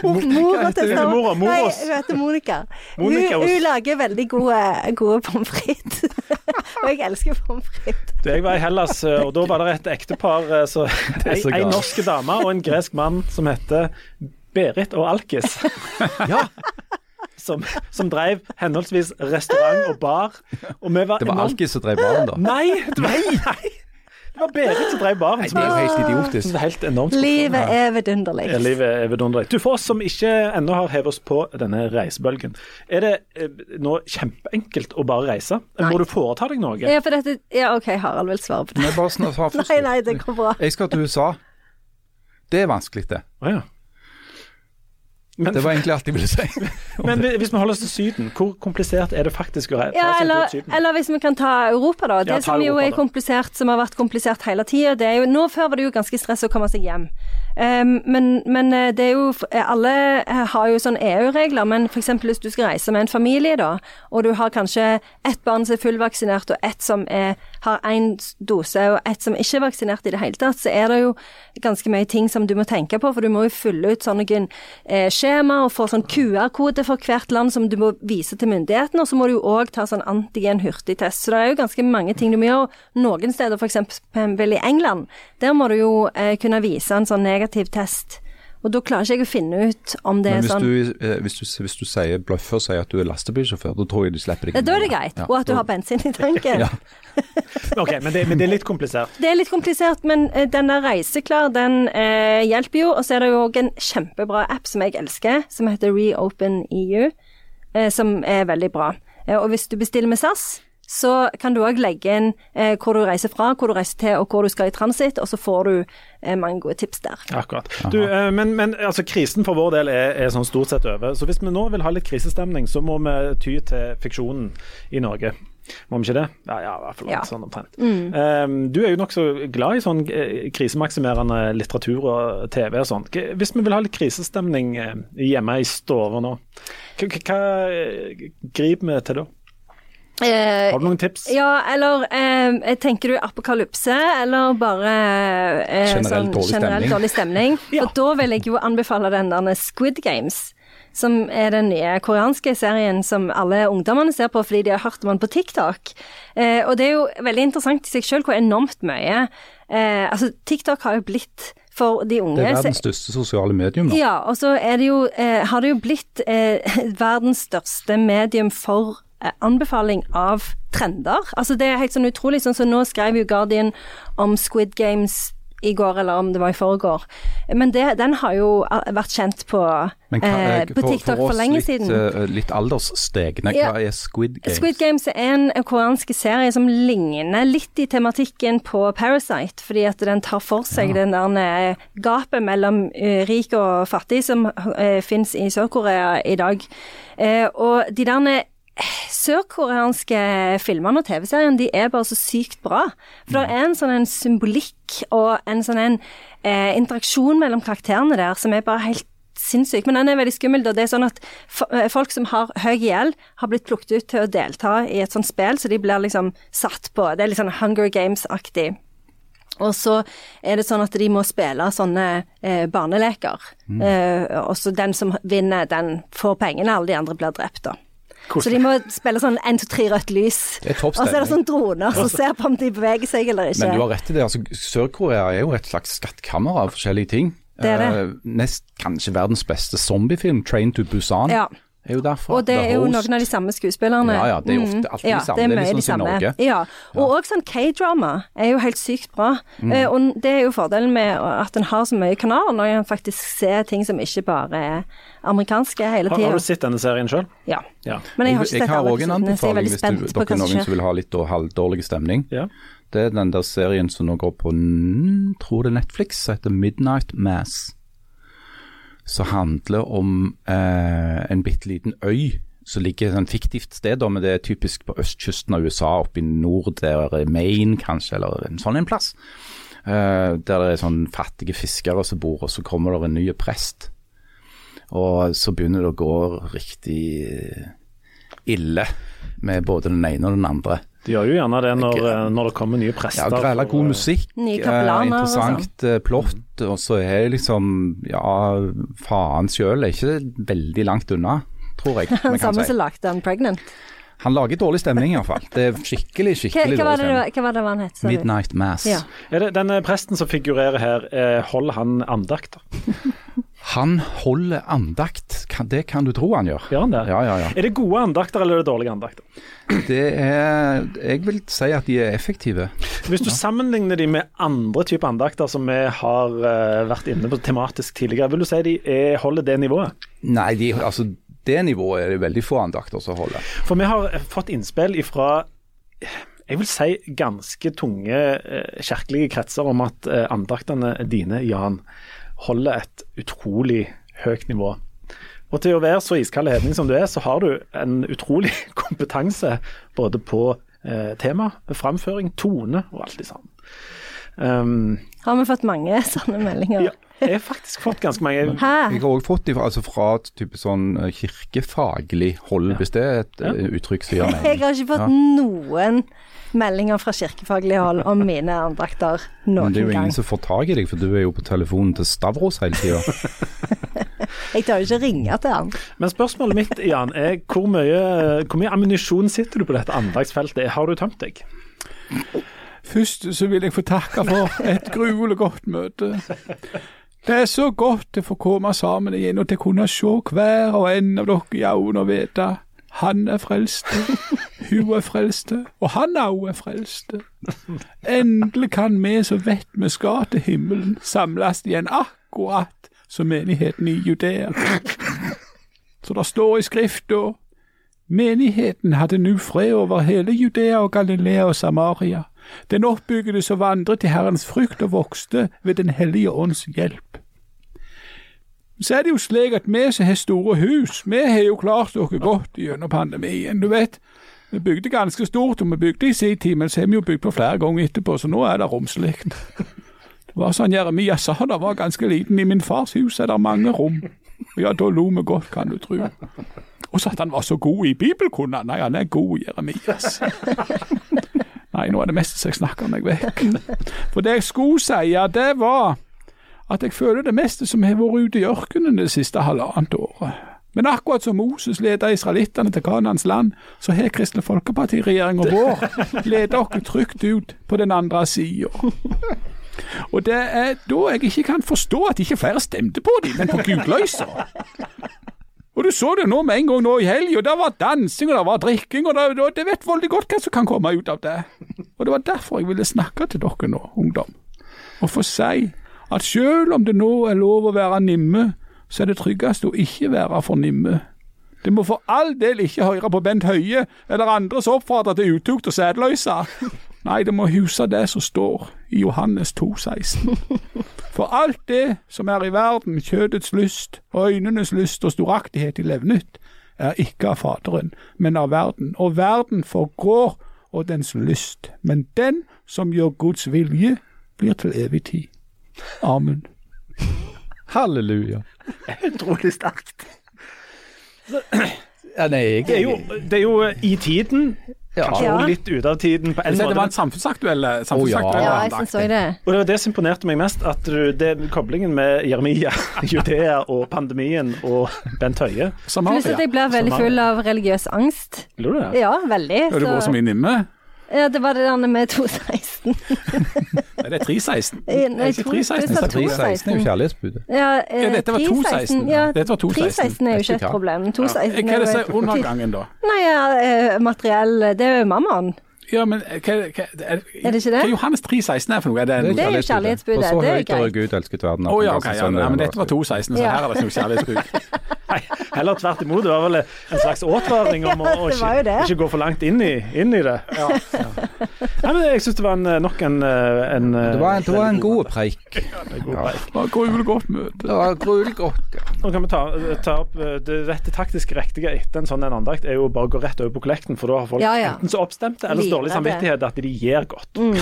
Mora til mora? Nei, hun heter Monica. Monica hun, hun lager veldig gode, gode pommes frites. og jeg elsker pommes frites. Jeg var i Hellas, eh, og da var det et ektepar. eh, Så, en, en norsk dame og en gresk mann som heter Berit og Alkis. Ja. Som, som drev henholdsvis restaurant og bar. Og vi var Det var enormt- Alkis som drev baren, da. Nei, det var, nei! Det var Berit som drev baren. Det er jo helt idiotisk. er helt enormt. Livet er vidunderlig. Ja, Livet er vidunderlig. Du, For oss som ikke ennå har hevet oss på denne reisebølgen, er det eh, nå kjempeenkelt å bare reise? Nei. Må du foreta deg noe? Ja, for dette Ja, OK, Harald vil svare på det. Nei, bare snart. Nei, nei, det går bra. Jeg skal til USA. Det er vanskelig, det. Å ja. Men, Det var egentlig alt jeg ville si. men hvis vi holder oss til Syden, hvor komplisert er det faktisk å reise Ja, eller, til Syden? eller hvis vi kan ta Europa, da. Det Ja, som som jo er komplisert, som har vært komplisert hele tida, det er jo Nå før var det jo ganske stress å komme seg hjem. Um, men, men eh, det er jo Alle eh, har jo sånn EU-regler, men f.eks. hvis du skal reise med en familie, da, og du har kanskje ett barn som er fullvaksinert, og ett som er, har én dose, og ett som ikke er vaksinert i det hele tatt, så er det jo ganske mye ting som du må tenke på, for du må jo fylle ut sånne eh, skjema og få sånn QR-kode for hvert land som du må vise til myndighetene, og så må du jo òg ta sånn antigen-hurtigtest. Så det er jo ganske mange ting du må gjøre. Noen steder, f.eks. i England, der må du jo eh, kunne vise en sånn negativ test. Og da klarer ikke jeg å finne ut om det Men er hvis sånn du, eh, hvis du, hvis du sier bløffer og sier at du er lastebilsjåfør, da tror jeg de slipper deg inn. Da er det greit. Ja, Og at du har bensin i tanken. Ja. Ok, men det, men det er litt komplisert. Det er litt komplisert, men denne den der Reiseklar, den eh, hjelper jo. Og så er det jo òg en kjempebra app som jeg elsker, som heter Reopen EU, eh, som er veldig bra. Eh, og hvis du bestiller med SAS, så kan du òg legge inn eh, hvor du reiser fra, hvor du reiser til og hvor du skal i transit, og så får du eh, mange gode tips der. Akkurat. Du, eh, men, men altså, krisen for vår del er, er sånn stort sett over. Så hvis vi nå vil ha litt krisestemning, så må vi ty til fiksjonen i Norge. Må vi ikke det? Ja, ja i hvert fall Ja. sånn omtrent. Eh, du er jo nokså glad i sånn eh, krisemaksimerende litteratur og TV og sånn. Hvis vi vil ha litt krisestemning eh, hjemme i stua nå, hva eh, griper vi til da? Eh, Har du noen tips? Ja, eller eh, tenker du apokalypse, eller bare eh, generelt, sånn, dårlig generell stemning. dårlig stemning? Ja. Og da vil jeg jo anbefale den der Squid Games. Som er den nye koreanske serien som alle ungdommene ser på fordi de har hørt om den på TikTok. Eh, og det er jo veldig interessant i seg selv hvor enormt mye eh, Altså, TikTok har jo blitt for de unge Det er verdens største sosiale medium nå. ja, og så er det jo, eh, har det jo blitt eh, verdens største medium for anbefaling av trender. Altså Det er helt sånn utrolig. sånn som Nå skrev jo Guardian om Squid Games i går, eller om det var i forgår. Men det, den har jo eh, vært kjent på, hva, eh, eh, på TikTok for, oss lenge litt, siden. eh, litt aldersstegne, Ja. hva er Squid Games? Squid Games er en koreansk serie som ligner litt i tematikken på Parasite, fordi at den tar for seg den der eh, gapet mellom eh, rik og fattig som uh, fins i Sør-Korea i dag. Eh, og de der eh, sørkoreanske filmene og TV-seriene de er bare så sykt bra. For det er en sånn en symbolikk og en sånn en eh, interaksjon mellom karakterene der som er bare helt sinnssyk, men den er veldig skummel. Da. Det er sånn at eh, folk som har høy gjeld, har blitt plukket ut til å delta i et sånt spill, så de blir liksom satt på Det er litt sånn Hunger Games-aktig. Og så er det sånn at de må spille sånne eh, barneleker. Mm. Eh, og så den som vinner, den får pengene, alle de andre blir drept, da. Så de må spille sånn 1, 2, 3 rødt lys. Og så er det sånn droner som ser på om de beveger seg eller ikke. Men du har rett i det. altså Sør-Korea er jo et slags skattkammer av forskjellige ting. Det er det. Eh, nest kanskje verdens beste zombiefilm, 'Train to Busan', Ja. Er jo derfra. Og det The er jo Host. noen av de samme skuespillerne. Ja, ja, det er jo ofte alltid alltid de samme. Det er Det er liksom de som i samme. Norge. Ja. Og òg sånn K-drama er jo helt sykt bra. Mm. Eh, og det er jo fordelen med at en har så mye kanaler, når en faktisk ser ting som ikke bare er amerikanske hele Har, har du sett denne serien sjøl? Ja. Ja. Men jeg har Jeg, ikke jeg sett alle en episodene, så jeg er veldig hvis spent du, på hva som noen som skjer. vil ha litt halvdårlig stemning. Ja. Det er den der serien som nå går på n- tror det er Netflix, som heter Midnight Mass. Som handler om eh, en bitte liten øy som ligger et fiktivt sted, men det er typisk på østkysten av USA, oppe i nord, der er Maine kanskje, eller en sånn en plass. Eh, der det er sånn fattige fiskere som bor, og så kommer det en ny prest. Og så begynner det å gå riktig ille med både den ene og den andre. De gjør jo gjerne det når, eh, når det kommer nye prester. Ja, grella god eh, musikk, eh, kaplaner og interessant plott, og så er liksom Ja, faen sjøl er ikke veldig langt unna, tror jeg. samme som lagde han Pregnant. Han lager dårlig stemning, iallfall. Det er skikkelig, skikkelig hva, hva dårlig det, stemning. hva var det han het? Midnight Mass. Ja. Er det den presten som figurerer her, holder han andakter? Han holder andakt, det kan du tro han gjør. Gjør han det? Ja, ja, ja. Er det gode andakter eller er det dårlige andakter? Det er Jeg vil si at de er effektive. Hvis du sammenligner de med andre typer andakter som vi har eh, vært inne på tematisk tidligere, vil du si de er, holder det nivået? Nei, de, altså det nivået er det veldig få andakter som holder. For vi har fått innspill ifra jeg vil si ganske tunge eh, kirkelige kretser om at eh, andaktene dine, Jan, holder et utrolig høyt nivå. Og til å være så iskald hedning som du er, så har du en utrolig kompetanse både på eh, tema, framføring, tone og alt det sammen. Um, Har vi fått mange sånne meldinger? ja, jeg har faktisk fått ganske mange Hæ? Jeg har òg fått dem altså fra et type sånn eh, kirkefaglig hold, hvis det er et Ja. eh, uttrykk som gjør Jeg har ikke fått Ja. noen meldinger fra kirkefaglig hold om mine andrakter noen gang. Men det er jo gang. ingen som får tak i deg, for du er jo på telefonen til Stavros hele tida. Jeg tør jo ikke ringe til han. Men spørsmålet mitt, Jan, er hvor mye, hvor mye ammunisjon sitter du på dette andagsfeltet? Har du tømt deg? Først så vil jeg få takke for et gruelig godt møte. Det er så godt å få komme sammen igjen og til å kunne se hver og en av dere i øynene og vite han er frelste, hun er frelste, og han òg er frelste. Endelig kan vi som vet vi skal til himmelen, samles igjen akkurat som menigheten i Judea. Så det står i Skrifta Menigheten hadde nu fred over hele Judea og Galilea og Samaria. Den oppbyggede som vandret i Herrens frykt og vokste ved Den hellige ånds hjelp. Så er det jo slik at vi som har store hus, vi har jo klart oss godt gjennom pandemien. Du vet, vi bygde ganske stort, og vi bygde i sin tid, men så har vi jo bygd på flere ganger etterpå, så nå er det romslig. Det var sånn Jeremia sa, det var ganske liten. I min fars hus er det mange rom. Ja, da lo vi godt, kan du tro. Og så at han var så god i bibelkunna. Nei, han er god, Jeremias. Nei, nå er det meste som jeg snakker meg vekk. For det jeg skulle si, det var at jeg føler det meste som har vært ute i ørkenen det siste halvannet året. Men akkurat som Moses ledet israelittene til Kanans land, så har Kristelig Folkeparti-regjeringa vår ledet oss trygt ut på den andre sida. Og det er da jeg ikke kan forstå at ikke flere stemte på dem, men på gudløysa. Og du så det nå med en gang nå i helga. Det var dansing, og det var drikking, og det, vet veldig godt hva som kan komme ut av det. Og det var derfor jeg ville snakke til dere nå, ungdom, og få si at selv om det nå er lov å være nimme, så er det tryggest å ikke være for nimme. Det må for all del ikke høre på Bent Høie eller andre som oppfordrer til utukt og sædløse. Nei, det må huse det som står i Johannes 2,16. For alt det som er i verden, kjødets lyst, øynenes lyst og storaktighet i levnet, er ikke av Faderen, men av verden. Og verden forgår og dens lyst. Men den som gjør Guds vilje, blir til evig tid. Amen. Halleluja. Utrolig sterkt. Ja, nei, jeg Det er jo, det er jo eh, i tiden, kanskje Ja. også litt ute av tiden på en måte. det var en samfunnsaktuell, ja. samfunnsaktuell Ja, jeg syns det. Og det var det som imponerte meg mest, at du, det, koblingen med Jeremia, Judea og pandemien og Bent Høie. Pluss at jeg blir veldig full av religiøs angst. Blir du det? Ja, veldig. Har du vært Så, mye nimme? Ja, det var det der med 216. Nei, det er 316. Eh, Er det ikke 316? du sa 316 er jo kjærlighetsbudet. Ja, eh, Ja, dette var 216. Ja, Dette var 216. 316 er jo ikke et problem. 216 Hva er det som er undergangen, da? Nei, ja, eh, materiell Det er jo mammaen. Ja, men hva, hva, er, Er det ikke det? Hva Johannes 316 er for noe? Er det en, Det er jo kjærlighetsbudet, Og så det høyt har. Gud elsket verden. Å han ja, ga ok, sin ja, men dette var 216, så Ja. her er det ikke noe kjærlighetsbud. Nei, heller tvert imot. Det var vel en slags advaring om å, Ja, å det ikke, ikke gå for langt inn i, inn i det. Ja. Nei, men jeg syns det var en, nok en, eh, en Det var en, det var en god preik. god Ja. preik. Det var gruelig godt møte. Det var gruelig godt. Ja. Nå kan vi ta, ta opp eh, det rette taktisk riktige etter en sånn en andakt, er jo bare å gå rett over på kollekten, for da har folk Ja, ja. enten så oppstemte eller så dårlig samvittighet at de gir godt. Mm.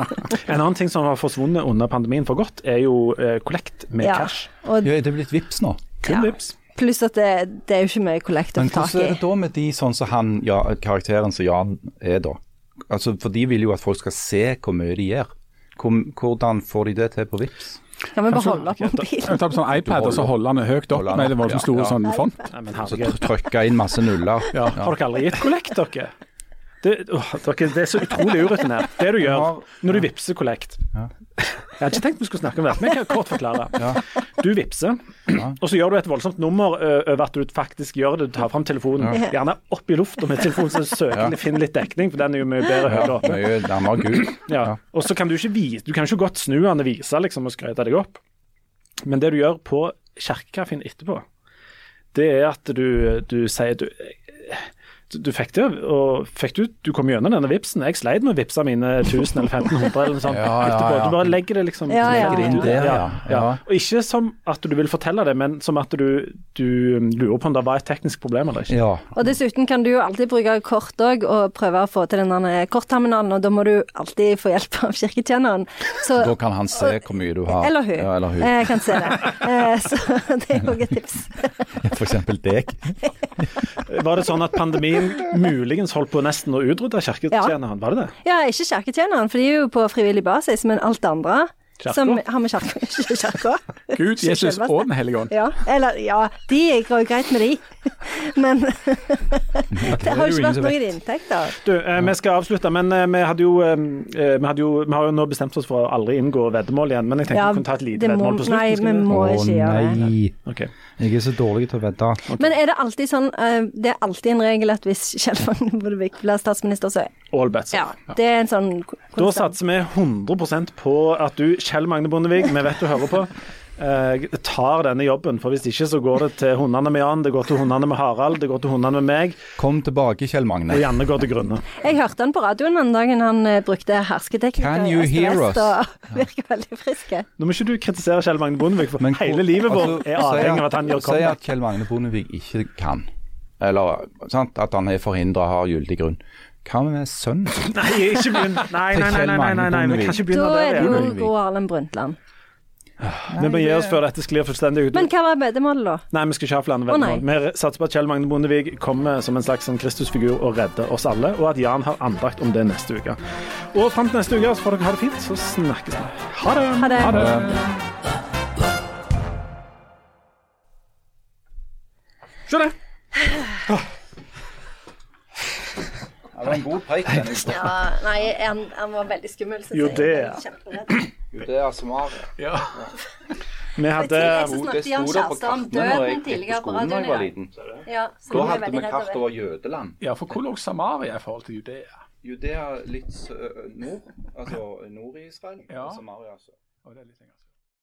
En annen ting som har forsvunnet under pandemien for godt, er jo eh, kollekt med Ja. cash. Og Ja, er det blitt vips nå? Kun Ja. vips. pluss at det, det er jo ikke mye kollekt å Men få tak hvordan er det da med de sånn som han, ja, karakteren som Jan er da? Altså, For de vil jo at folk skal se hvor mye de gjør. Hvordan får de det til på Vips? Kan vi bare holde opp mobilen? Ta på sånn iPad og så holder han høyt opp med det voldsomt ja, store ja. sånn font. Så trykke inn masse nuller. Ja. Har dere aldri gitt kollekt, dere? Det, åh, dere, det er så utrolig urutinert. Det du gjør når du vippser kollekt Jeg hadde ikke tenkt vi skulle snakke om det, men jeg kan kort forklare. Du vippser, og så gjør du et voldsomt nummer over at du faktisk gjør det. Du tar fram telefonen, gjerne opp i lufta med telefonen, så søker du finner litt dekning, for den er jo mye bedre høyere Ja, oppe. Og så kan du ikke vise, du kan ikke godt snu den og vise liksom, og skryte deg opp. Men det du gjør på kirkekaffen etterpå, det er at du, du sier du, du, fikk det, og fikk du, du kom gjennom denne vipsen. Jeg sleit med å vippse mine 1000 eller 1500 eller noe sånt Ja, ja, etterpå. ja. Du bare legger det liksom Ja, ja. legger det inn Inn der, ja. Ja. Og ikke som at du vil fortelle det, men som at du, du lurer på om det var et teknisk problem eller ikke. Ja. Og dessuten kan du jo alltid bruke kort òg, og prøve å få til denne kortterminalen, og da må du alltid få hjelp av kirketjeneren. Så Da kan han se hvor mye du har. Eller hun. Ja, eller hun. Jeg kan se det. Eh, Så det er òg et tips. For eksempel deg. Var det sånn at pandemien muligens holdt på nesten å utrydde kirketjeneren? Var det det? Ja, ikke kirketjeneren, for de er jo på frivillig basis, men alt det andre? Som har med kirka Gud, Jesus og Den hellige ånd. Ja, eller ja, de går jo greit med de. Men det har jo ikke vært noen inntekter. Du, eh, vi skal avslutte, men eh, vi hadde jo eh, eh, vi, hadde jo, vi har jo nå bestemt oss for å aldri inngå veddemål igjen. Men jeg tenkte Ja, vi kunne ta et lite veddemål på slutten. nei, vi må ikke gjøre det. nei. okay. Jeg er så dårlig til å vedde. Men er det alltid sånn eh, Det er alltid en regel at hvis Kjell Magne Bondevik blir statsminister, så All bets. Ja. Det er en sånn Da satser vi 100 på at du, Kjell Magne Bondevik, vi vet du hører på, eh, tar denne jobben. For hvis ikke så går det til hundene med Jan, det går til hundene med Harald, det går til hundene med meg, Kom tilbake, Kjell Magne. og Janne går til grunne. Jeg hørte han på radioen den dagen han eh, brukte hersketeknikker Can i you Øst hear og Vest, og virker veldig friske. Nå må ikke du kritisere Kjell Magne Bondevik, for Men hele livet vårt altså, er avhengig av at han gjør Si at. Kjell Magne Bondevik ikke kan, eller sant, at han er forhindra, har gyldig grunn. Hva med sønnen? Nei, ikke begynn. Nei, nei, nei, nei, nei, nei, nei, vi kan ikke Da er det der. jo. Gro Harlem Brundtland. Vi må gi oss før dette sklir fullstendig ut. Men hva var veddemålet, da? Nei, vi skal ikke ha flere nei. veddemål. Vi satser på at Kjell Magne Bondevik kommer som en slags sånn Kristusfigur og redder oss alle, og at Jan har andakt om det neste uke. Og fram til neste uke så får dere ha det fint, så snakkes vi. Ha det! Ha det. Ha det. Se det! Var en god preik. Ja, nei, han, han var veldig skummel. Så kjemperedd. Er Samaria. Ja. Vi hadde Jeg snakket på om kartene når jeg døden gikk på tidligere på skolen da jeg var radioen i liten. Ja, Da hadde vi kart over. Jødeland. ja, for hvor lå Samaria i forhold til Judea? Judea litt nord, altså nord i Israel. Ja. og Samaria så. Og det er litt lenger sør.